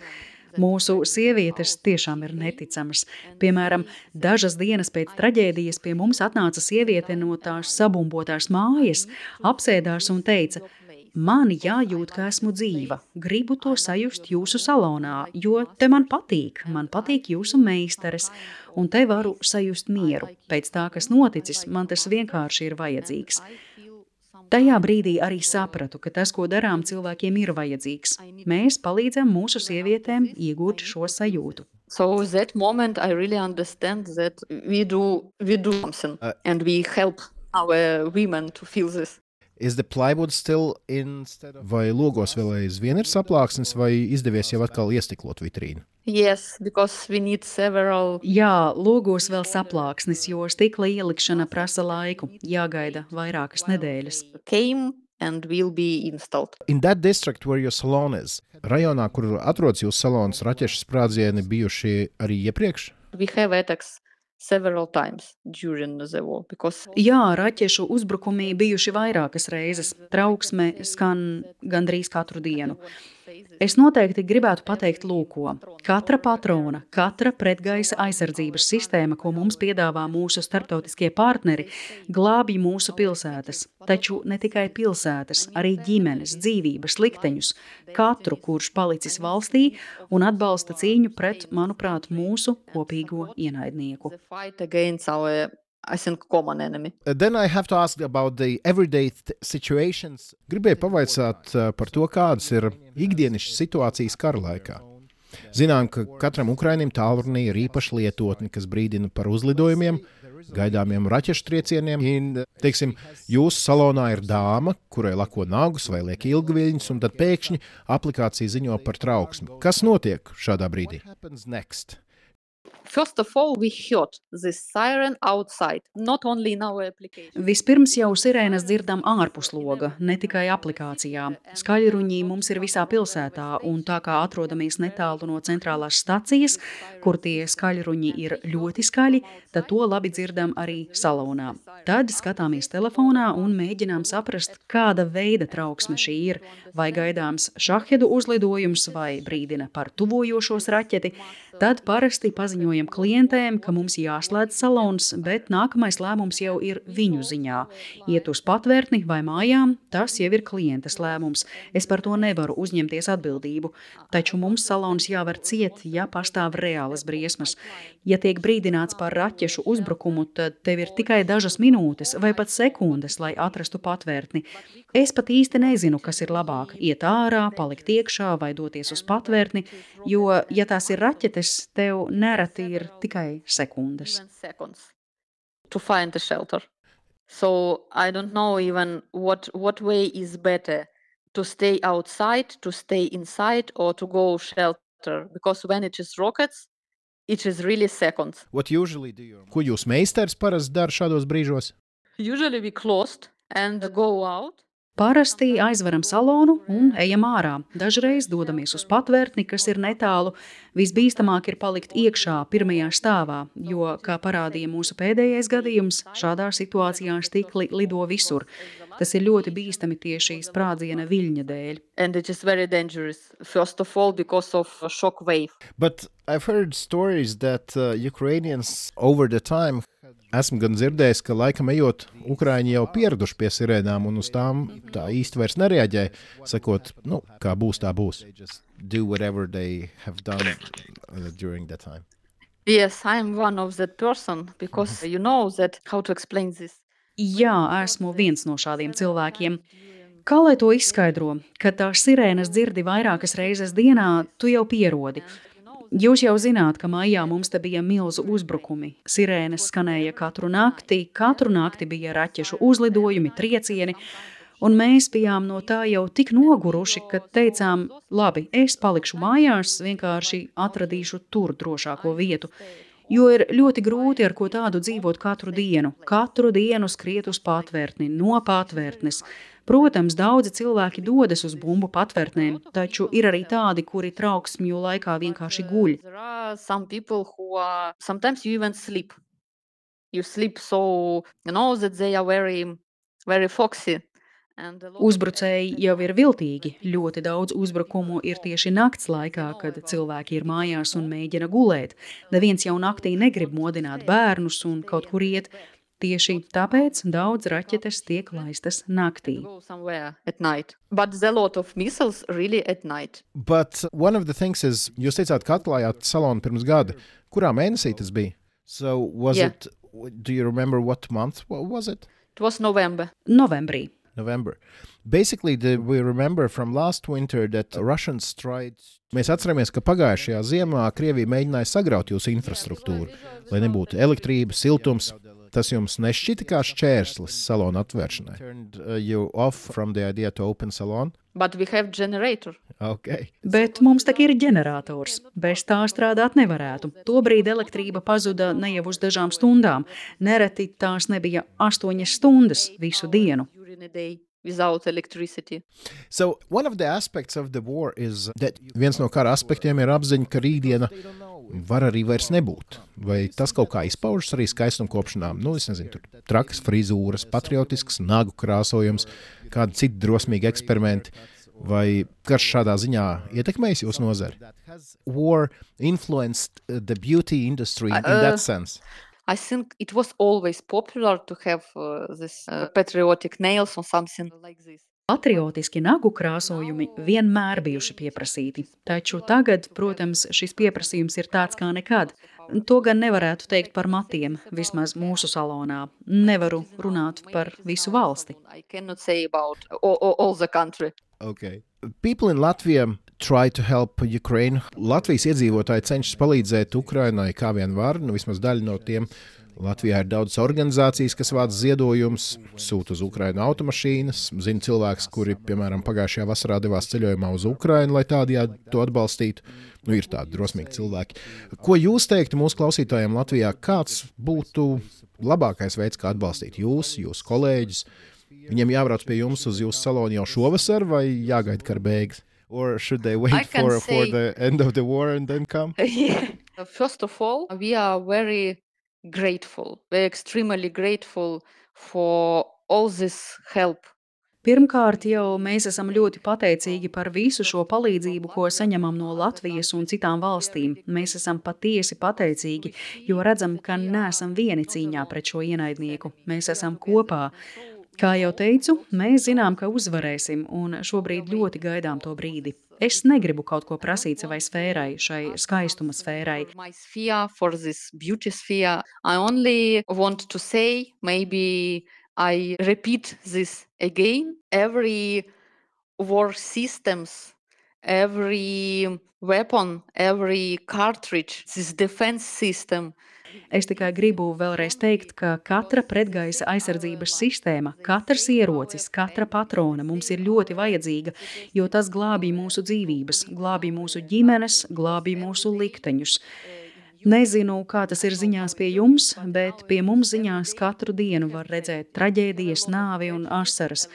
Mūsu sievietes tiešām ir neticamas. Piemēram, dažas dienas pēc traģēdijas pie mums atnāca sieviete no tās sabumbotās mājas, apsēdās un teica: Man jājūt, ka esmu dzīva. Gribu to sajust jūsu salonā, jo te man patīk, man patīk jūsu meistares, un te varu sajust mieru. Pēc tā, kas noticis, man tas vienkārši ir vajadzīgs. Tajā brīdī arī sapratu, ka tas, ko darām, cilvēkiem ir vajadzīgs. Mēs palīdzam mūsu sievietēm iegūt šo sajūtu. So that moment I really understand that we do we do something Uh, and we help our women to feel this. Is the plywood still instead of... Vai logos vēl aizvien ir saplāksnes, vai izdevies jau atkal iestiklot vitrīnu? Yes, because we need several Jā, logos vēl saplāksnis, jo stikla ielikšana prasa laiku, jāgaida vairākas nedēļas. came and will be installed. In that district where your salon is, rajonā, kur atrodas jūsu salons, raķešu sprādzieni bijuši arī iepriekš? We have attacks several times during the war because Jā, raķešu uzbrukumi bijuši vairākas reizes. Trauksme skan gandrīz katru dienu. Es noteikti gribētu pateikt, lūko, katra patrona, katra pretgaisa aizsardzības sistēma, ko mums piedāvā mūsu starptautiskie partneri, glābj mūsu pilsētas. Taču ne tikai pilsētas, arī ģimenes, dzīvības, likteņus, katru, kurš palicis valstī un atbalsta cīņu pret, manuprāt, mūsu kopīgo ienaidnieku. I think common enemy. Uh, Then I have to ask about the everyday situations. Gribēju pavaicāt uh, par to, kādas ir ikdienišķas situācijas kara laikā. Zinām, ka katram ukrainim tālrunī ir īpaša lietotne, kas brīdina par uzlidojumiem, gaidāmiem raķešu triecieniem. Un, teiksim, jūsu salonā ir dāma, kurai lako nagus vai liek ilgviļņus, un tad pēkšņi aplikācija ziņo par trauksmi. Kas notiek šādā brīdī? Vispirms jau sirēnas dzirdam ārpus loga, ne tikai aplikācijā. Skaļruņi mums ir visā pilsētā, un tā kā atrodamies netālu no centrālās stacijas, kur tie skaļruņi ir ļoti skaļi, tad to labi dzirdam arī salonā. Tad skatāmies telefonā un mēģinām saprast, kāda veida trauksme šī ir. Vai gaidāms šahedu uzlidojums vai brīdina par tuvojošos raķeti, tad parasti paziņojam klientiem, ka mums jāslēdz salons, bet nākamais lēmums jau ir viņu ziņā. Iet uz patvērtni vai mājām, tas jau ir klientes lēmums. Es par to nevaru uzņemties atbildību, taču mums salons jāvar ciet, ja pastāv reālas briesmas. Ja tiek brīdināts par raķešu uzbrukumu, tad tev ir tikai dažas minūtes vai pat sekundes, lai atrastu patvērtni. Es pat īsti nezinu, kas ir labāk - iet ārā, palikt iekšā vai doties uz patvērtni, jo, ja tās ir raķetes, tev nereti ir tikai sekundes. Even seconds to find a shelter. So I don't know even what what way is better to stay outside, to stay inside, or to go shelter. Because when it is rockets, it is really seconds. Ko jūs meistars parasti dara šādos brīžos? Usually we closed and go out. Parasti aizveram salonu un ejam ārā. Dažreiz dodamies uz patvērtni, kas ir netālu. Visbīstamāk ir palikt iekšā, pirmajā stāvā, jo, kā parādīja mūsu pēdējais gadījums, šādā situācijā stikli lido visur. Tas ir ļoti bīstami tieši sprādziena viļņa dēļ. All. But I've heard stories that uh, Ukrainians over the time. Esmu gan dzirdējis, ka laikam ejot, Ukrāņi jau pieraduši pie sirēnām un uz tām tā īsti vairs nereaģē. Sakot, nu, kā būs, tā būs. Do whatever they have done uh, during that time. Yes, I'm one of that person because you know that how to explain this. Jā, esmu viens no šādiem cilvēkiem. Kā lai to izskaidro, kad tās sirēnas dzirdi vairākas reizes dienā, tu jau pierodi. Jūs jau zināt, ka maijā mums te bija milzu uzbrukumi. Sirēnas skanēja katru nakti, katru nakti bija raķešu uzlidojumi, triecieni, un mēs bijām no tā jau tik noguruši, ka teicām, labi, es palikšu mājās, vienkārši atradīšu tur drošāko vietu. Jo ir ļoti grūti ar ko tādu dzīvot katru dienu. Katru dienu skriet uz patvērtni, no patvērtnes. Protams, daudzi cilvēki dodas uz bumbu patvērtnēm, taču ir arī tādi, kuri trauksmju laikā vienkārši guļ. Sleep. You sleep so you know that they are very very foxy Uzbrucēji jau ir viltīgi. Ļoti daudz uzbrukumu ir tieši nakts laikā, kad cilvēki ir mājās un mēģina gulēt. Neviens jau naktī negrib modināt bērnus un kaut kur iet. Tieši tāpēc daudz raķetes tiek laistas naktī. Really But one of the things is, jūs teicāt, ka atklājāt salonu pirms gada. Kurā mēnesī tas bija? So was yeah. it, do you remember what month what was it? It was November. Novembrī. November. Basically, the, we remember from last winter that Russians tried. Mēs atceramies, ka pagājušajā ziemā Krievija mēģināja sagraut jūsu infrastruktūru, lai nebūtu elektrība, siltums. Tas jums nešķita kā šķērslis salona atvēršanai. Turned, uh, you off from the idea to open salon? But we have generator. Okay. Bet mums tā ir ģenerators. Bez tā strādāt nevarētu. Tobrīd elektrība pazuda ne jau uz dažām stundām. Nereti tās nebija astoņas stundas visu dienu. Without electricity. So one of the aspects of the war is that viens no kara aspektiem ir apziņa, ka rītdiena var arī vairs nebūt. Vai tas kaut kā izpaužas arī skaistumkopšanām? Nu, es nezinu, tur trakas frizūras, patriotisks nagu krāsojums, kādi citi drosmīgi eksperimenti. Vai karš šādā ziņā ietekmējis jūsu nozari? War influenced the beauty industry in that sense. I think it was always popular to have uh, this uh, patriotic nails or something like this. Patriotiski nagu krāsojumi vienmēr bijuši pieprasīti, taču tagad, protams, šis pieprasījums ir tāds kā nekad. To gan nevarētu teikt par matiem, vismaz mūsu salonā. Nevaru runāt par visu valsti. Okay. People in Latvia try to help Ukraine. Latvijas iedzīvotāji cenšas palīdzēt Ukrainai kā vien var, nu vismaz daļa no tiem Latvijā ir daudzas organizācijas, kas vāc ziedojumus, sūta uz Ukrajinu automašīnas. Zinu cilvēkus, kuri, piemēram, pagājušajā vasarā devās ceļojumā uz Ukrajinu, lai tādējādi to atbalstītu. Nu, ir tādi drosmīgi cilvēki. Ko jūs teiktu mūsu klausītājiem Latvijā? Kāds būtu labākais veids, kā atbalstīt jūs, jūsu kolēģus? Viņiem jābrauc pie jums uz jūsu salonu jau šovasar vai jāgaida kara beigas? Or should they wait for, say... for the end of the war and then come? yeah. First of all, we are very grateful. We're extremely grateful for all this help. Pirmkārt, jau mēs esam ļoti pateicīgi par visu šo palīdzību, ko saņemam no Latvijas un citām valstīm. Mēs esam patiesi pateicīgi, jo redzam, ka neesam vieni cīņā pret šo ienaidnieku. Mēs esam kopā. Kā jau teicu, mēs zinām, ka uzvarēsim, un šobrīd ļoti gaidām to brīdi. Es negribu kaut ko prasīt savai sfērai, šai skaistuma sfērai. I repeat this again. Every war systems, every weapon, every cartridge, this defense system Es tikai gribu vēlreiz teikt, ka katra pretgaisa aizsardzības sistēma, katrs ierocis, katra patrona mums ir ļoti vajadzīga, jo tas glābj mūsu dzīvības, glābj mūsu ģimenes, glābj mūsu likteņus. Nezinu, kā tas ir ziņās pie jums, bet pie mums ziņās katru dienu var redzēt traģēdijas, nāvi un asaras.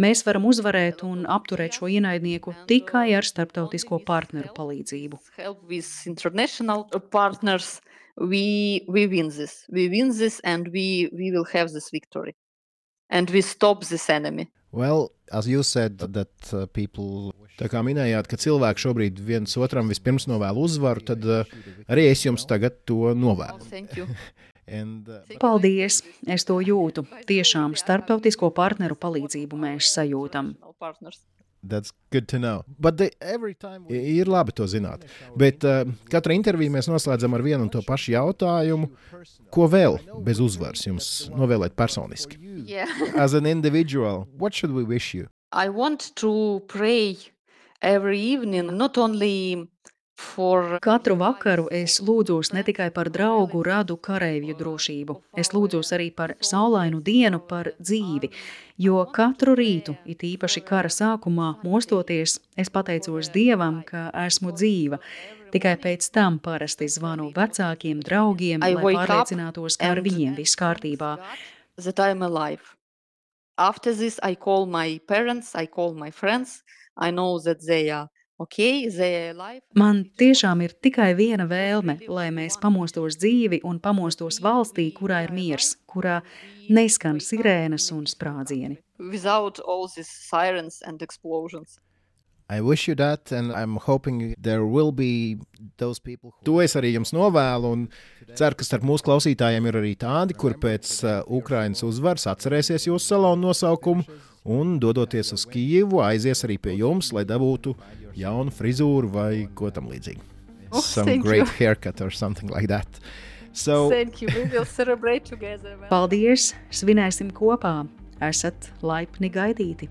Mēs varam uzvarēt un apturēt šo ienaidnieku tikai ar starptautisko partneru palīdzību we we win this we win this and we we will have this victory and we stop this enemy well as you said that uh, people Tā kā minējāt, ka cilvēki šobrīd viens otram vispirms novēl uzvaru, tad uh, arī es jums tagad to novēlu. And, uh, Paldies! Es to jūtu. Tiešām starptautisko partneru palīdzību mēs sajūtam. That's good to know. But they, every time we... Ir labi to zināt. Bet uh, katru interviju mēs noslēdzam ar vienu un to pašu jautājumu. Ko vēl bez uzvaras jums novēlēt personiski? Yeah. As an individual, what should we wish you? I want to pray every evening, not only. Katru vakaru es lūdzos ne tikai par draugu, radu, kareivju drošību, es lūdzos arī par saulainu dienu, par dzīvi, jo katru rītu, it īpaši kara sākumā, mostoties, es pateicos Dievam, ka esmu dzīva. Tikai pēc tam parasti zvanu vecākiem, draugiem, lai pārliecinātos, ka ar viņiem viss kārtībā. After this, I call my parents, I call my friends. I know that they are Man tiešām ir tikai viena vēlme, lai mēs pamostos dzīvi un pamostos valstī, kurā ir miers, kurā neskan sirēnas un sprādzieni. without all these sirens and explosions. I wish you that, and I'm hoping there will be those people. Who... To es arī jums novēlu, un ceru, ka starp mūsu klausītājiem ir arī tādi, kur pēc uh, Ukrainas uzvaras atcerēsies jūsu salonu nosaukumu un, dodoties uz Kijivu, aizies arī pie jums, lai dabūtu jaunu frizūru vai ko tam līdzīgu. Oh, Some great you. haircut or something like that. So... Thank you. We will celebrate together. Paldies! Svinēsim kopā! Esat laipni gaidīti!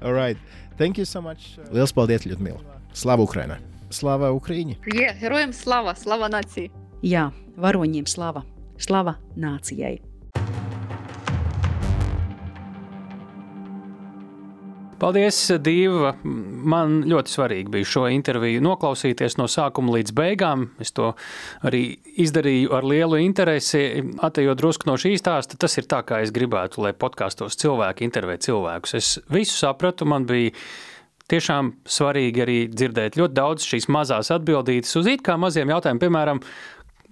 All right. Thank you so much. Lielas paldies, Ļudmila. Slava Ukrainai! Slava Ukraiņai! Yeah, herojam slava, slava nācijai! Jā, varoņiem slava, slava nācijai! Paldies, Dīva. Man ļoti svarīgi bija šo interviju noklausīties no sākuma līdz beigām. Es to arī izdarīju ar lielu interesi. Atejot drusku no šīs stāsta, tas ir tā, kā es gribētu, lai podkāstos cilvēki intervē cilvēkus. Es visu sapratu, man bija tiešām svarīgi arī dzirdēt ļoti daudz šīs mazās atbildītas uz it kā maziem jautājumiem, piemēram,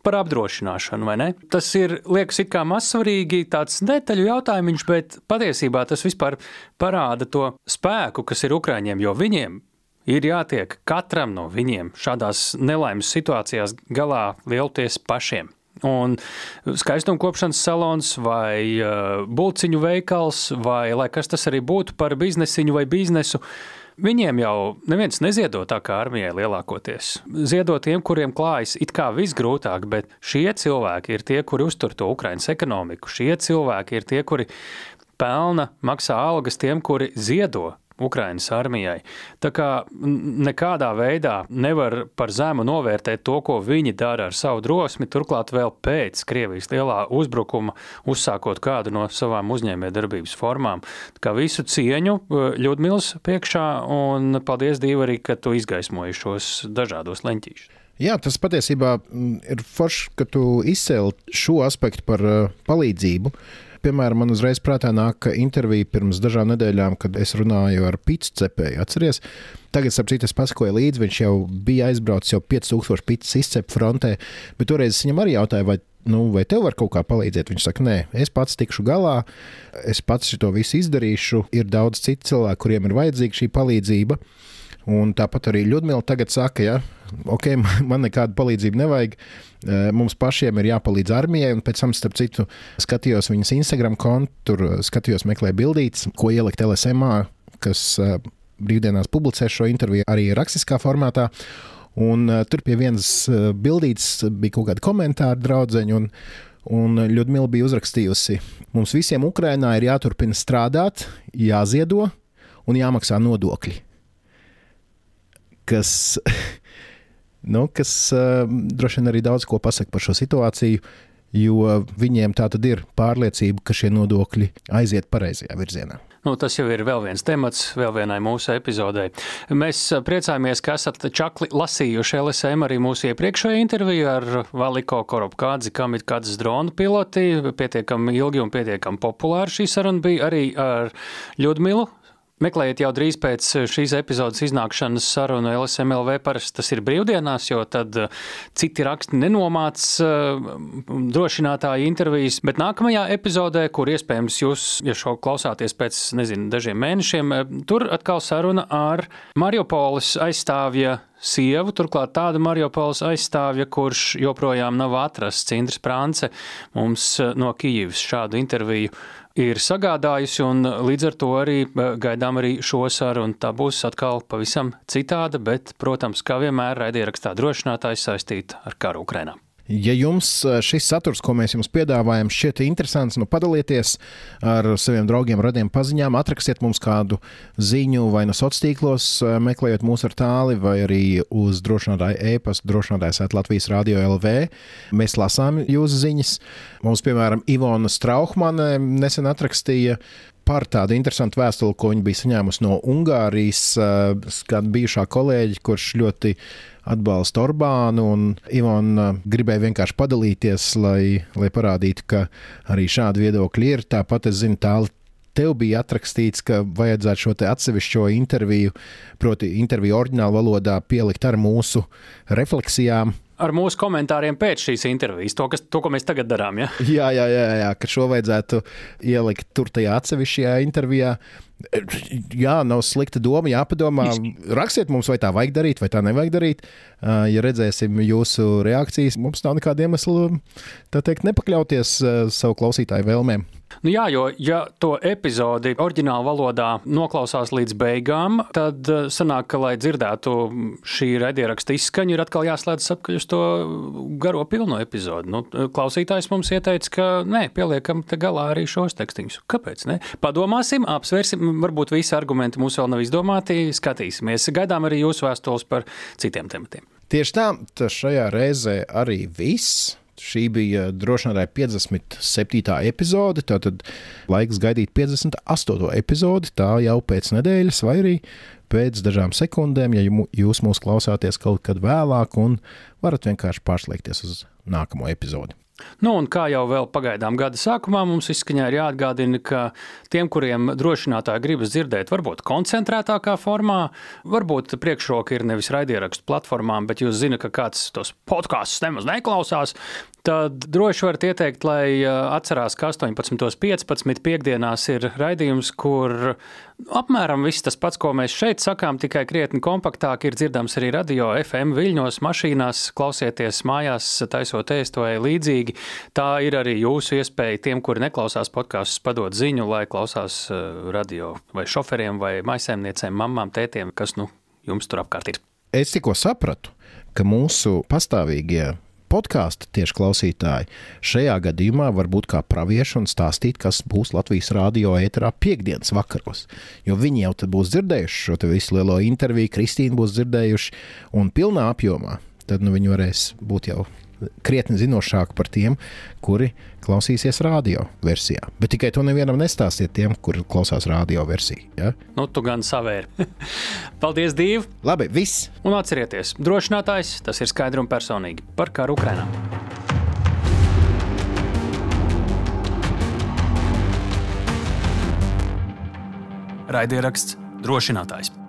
par apdrošināšanu, vai ne? Tas ir, liekas, it kā mazsvarīgi tāds detaļu jautājums, bet patiesībā tas vispār parāda to spēku, kas ir Ukraiņiem, jo viņiem ir jātiek katram no viņiem šādās nelaimes situācijās galā lielties pašiem. Un skaistumkopšanas salons vai uh, būciņu veikals, vai lai kas tas arī būtu par biznesiņu vai biznesu, uh, Viņiem jau neviens neziedo tā kā armijai lielākoties. Ziedo tiem, kuriem klājas it kā visgrūtāk, bet šie cilvēki ir tie, kuri uztur to Ukraiņas ekonomiku. Šie cilvēki ir tie, kuri pelna, maksā algas tiem, kuri ziedo Ukraiņas armijai. Tā kā nekādā veidā nevar par zemu novērtēt to, ko viņi dara ar savu drosmi, turklāt vēl pēc Krievijas lielā uzbrukuma, uzsākot kādu no savām uzņēmējdarbības formām. Tā kā visu cieņu Ļudmils priekšā un paldies Dievam arī, ka tu izgaismoji šos dažādos leņķīšus. Jā, tas patiesībā ir forši, ka tu izcēli šo aspektu par uh, palīdzību. Piemēram, man uzreiz prātā nāk intervija pirms dažām nedēļām, kad es runāju ar pīcis cepēju. Atceries? Tagad, ap citu, es pasakoju līdzi, viņš jau bija aizbraucis jau 5000 pīcis izcepu frontē, bet toreiz es viņam arī jautāju, vai nu, vai tev var kaut kā palīdzēt? Viņš saka, nē, es pats tikšu galā, es pats to visu izdarīšu. Ir daudz citu cilvēku, kuriem ir vajadzīga šī palīdzība. Un tāpat arī Ludmila tagad saka, ja, ok, man nekāda palīdzība nevajag. Eh, mums pašiem ir jāpalīdz armijai, un pēc tam, starp citu, skatījos viņas Instagram kontu, tur eh, skatījos, meklēju bildītas, ko ielikt LSMā, kas eh, brīvdienās publicē šo interviju arī rakstiskā formātā. Un, uh, tur pie vienas uh, bildītes bija kaut kāda komentāra draudzeņa, un, un Людмила bija uzrakstījusi, mums visiem Ukrainā ir jāturpina strādāt, jāziedo un jāmaksā nodokļi. Kas nu, kas uh, droši vien arī daudz ko pasaka par šo situāciju. Jo viņiem tā tad ir pārliecība, ka šie nodokļi aiziet pareizajā virzienā. Nu, tas jau ir vēl viens temats, vēl vienai mūsu epizodei. Mēs priecājamies, ka esat čakli lasījuši LSM arī mūsu iepriekšējo interviju ar Valiko Koropkādzi, kam ir kāds drona piloti. Pietiekami ilgi un pietiekami populāri šī saruna bija arī ar Ļudmilu Meklējiet jau drīz pēc šīs epizodes iznākšanas sarunu LSMLV. Parasti tas ir brīvdienās, jo tad eh, citi raksti nenomāc eh, drošinātāju intervijas. Bet nākamajā epizodē, kur iespējams jūs, ja šo klausāties pēc nezinu, dažiem mēnešiem, eh, tur atkal saruna ar Mariupolis aizstāvja sievu, turklāt tāda Mariupols aizstāvja, kurš joprojām nav atrasts. Cindrs Prance mums no Kijivas šādu interviju ir sagādājusi, un līdz ar to arī eh, gaidām arī šo sarunu. Tā būs atkal pavisam citāda, bet, protams, kā vienmēr, raidierakstā drošinātājs saistīta ar karu Ukrainā. Ja jums eh, šis saturs, ko mēs jums piedāvājam, šķiet interesants, nu padalieties ar saviem draugiem, radiem paziņām, atrakstiet mums kādu ziņu vai no sociālos tīklos, eh, meklējot mūs ar tāli, vai arī uz drošinātāju e-pastu, drošinātājs Latvijas Radio LV. Mēs lasām jūsu ziņas. Mums, piemēram, Ivona Strauhmane nesen atrakstīja par tādu interesantu vēstuli, ko viņa bija saņēmusi no Ungārijas, eh, kāda bijušā kolēģa, kurš ļoti atbalsta Orbānu. Ivona gribēja vienkārši padalīties, lai, lai parādītu, ka arī šādi viedokļi ir. Tāpat es zinu, tālu tev bija atrakstīts, ka vajadzētu šo atsevišķo interviju, proti, interviju oriģinālu valodā pielikt ar mūsu refleksijām. Ar mūsu komentāriem pēc šīs intervijas, to, kas, to ko mēs tagad darām. Ja? Jā, jā, jā, jā, ka šo vajadzētu ielikt tur tajā atsevišķajā intervijā. Jā, nav slikta doma. Jāpadomā, rakstiet mums, vai tā vajag darīt, vai tā nevajag darīt. Ja redzēsim jūsu reakcijas, mums nav nekāda iemesla teikt, nepakļauties savu klausītāju vēlmēm. Nu jā, jo ja to epizodi oriģinālā valodā noklausās līdz beigām, tad sanāk, ka, lai dzirdētu šī raidieraksta izskaņu, ir atkal jāslēdz atpakaļ uz to garo pilno epizodi. Nu, klausītājs mums ieteica, ka nē, pieliekam te galā arī šos tekstiņus. Kāpēc? Ne? Padomāsim, apsvērsim varbūt visi argumenti mums vēl nav izdomāti. Skatīsimies. Gaidām arī jūsu vēstules par citiem tematiem. Tieši tā, šajā reizē arī viss. Šī bija droši vien 57. epizode. Tātad laiks gaidīt 58. epizodi. Tā jau pēc nedēļas, vai arī pēc dažām sekundēm, ja jūs mūs klausāties kaut kad vēlāk, un varat vienkārši pārslēgties uz nākamo epizodi. Nu, un kā jau vēl pagaidām gada sākumā, mums izskaņā ir jāatgādina, ka tiem, kuriem drošinātāji gribas dzirdēt, varbūt koncentrētākā formā, varbūt priekšroka ir nevis raidierakstu platformām, bet jūs zinat, ka kāds tos podkāstus nemaz neklausās, Tad droši varat ieteikt, lai atcerās, ka 18.15. piekdienās ir raidījums, kur apmēram viss tas pats, ko mēs šeit sakām, tikai krietni kompaktāk ir dzirdams arī radio, FM viļņos, mašīnās, klausieties mājās, taisot ēst vai līdzīgi. Tā ir arī jūsu iespēja tiem, kuri neklausās podkāstus, padot ziņu, lai klausās radio vai šoferiem vai maisēmniecēm, mamām, tētiem, kas nu jums tur apkārt ir. Es tikko sapratu, ka mūsu pastāvīgie podkāstu tieši klausītāji šajā gadījumā var būt kā pravieši un stāstīt, kas būs Latvijas rādio ēterā piekdienas vakaros. Jo viņi jau būs dzirdējuši šo visu lielo interviju, Kristīna būs dzirdējuši un pilnā apjomā. Tad nu, viņi varēs būt jau krietni zinošāki par tiem, kuri klausīsies radio versijā. Bet tikai to nevienam nestāstiet tiem, kuri klausās radio versiju. Ja? Nu, tu gan savēri. Paldies, Dīva! Labi, viss! Un atcerieties, drošinātājs tas ir skaidri un personīgi par karu Ukrainā. Raidieraksts drošinātājs.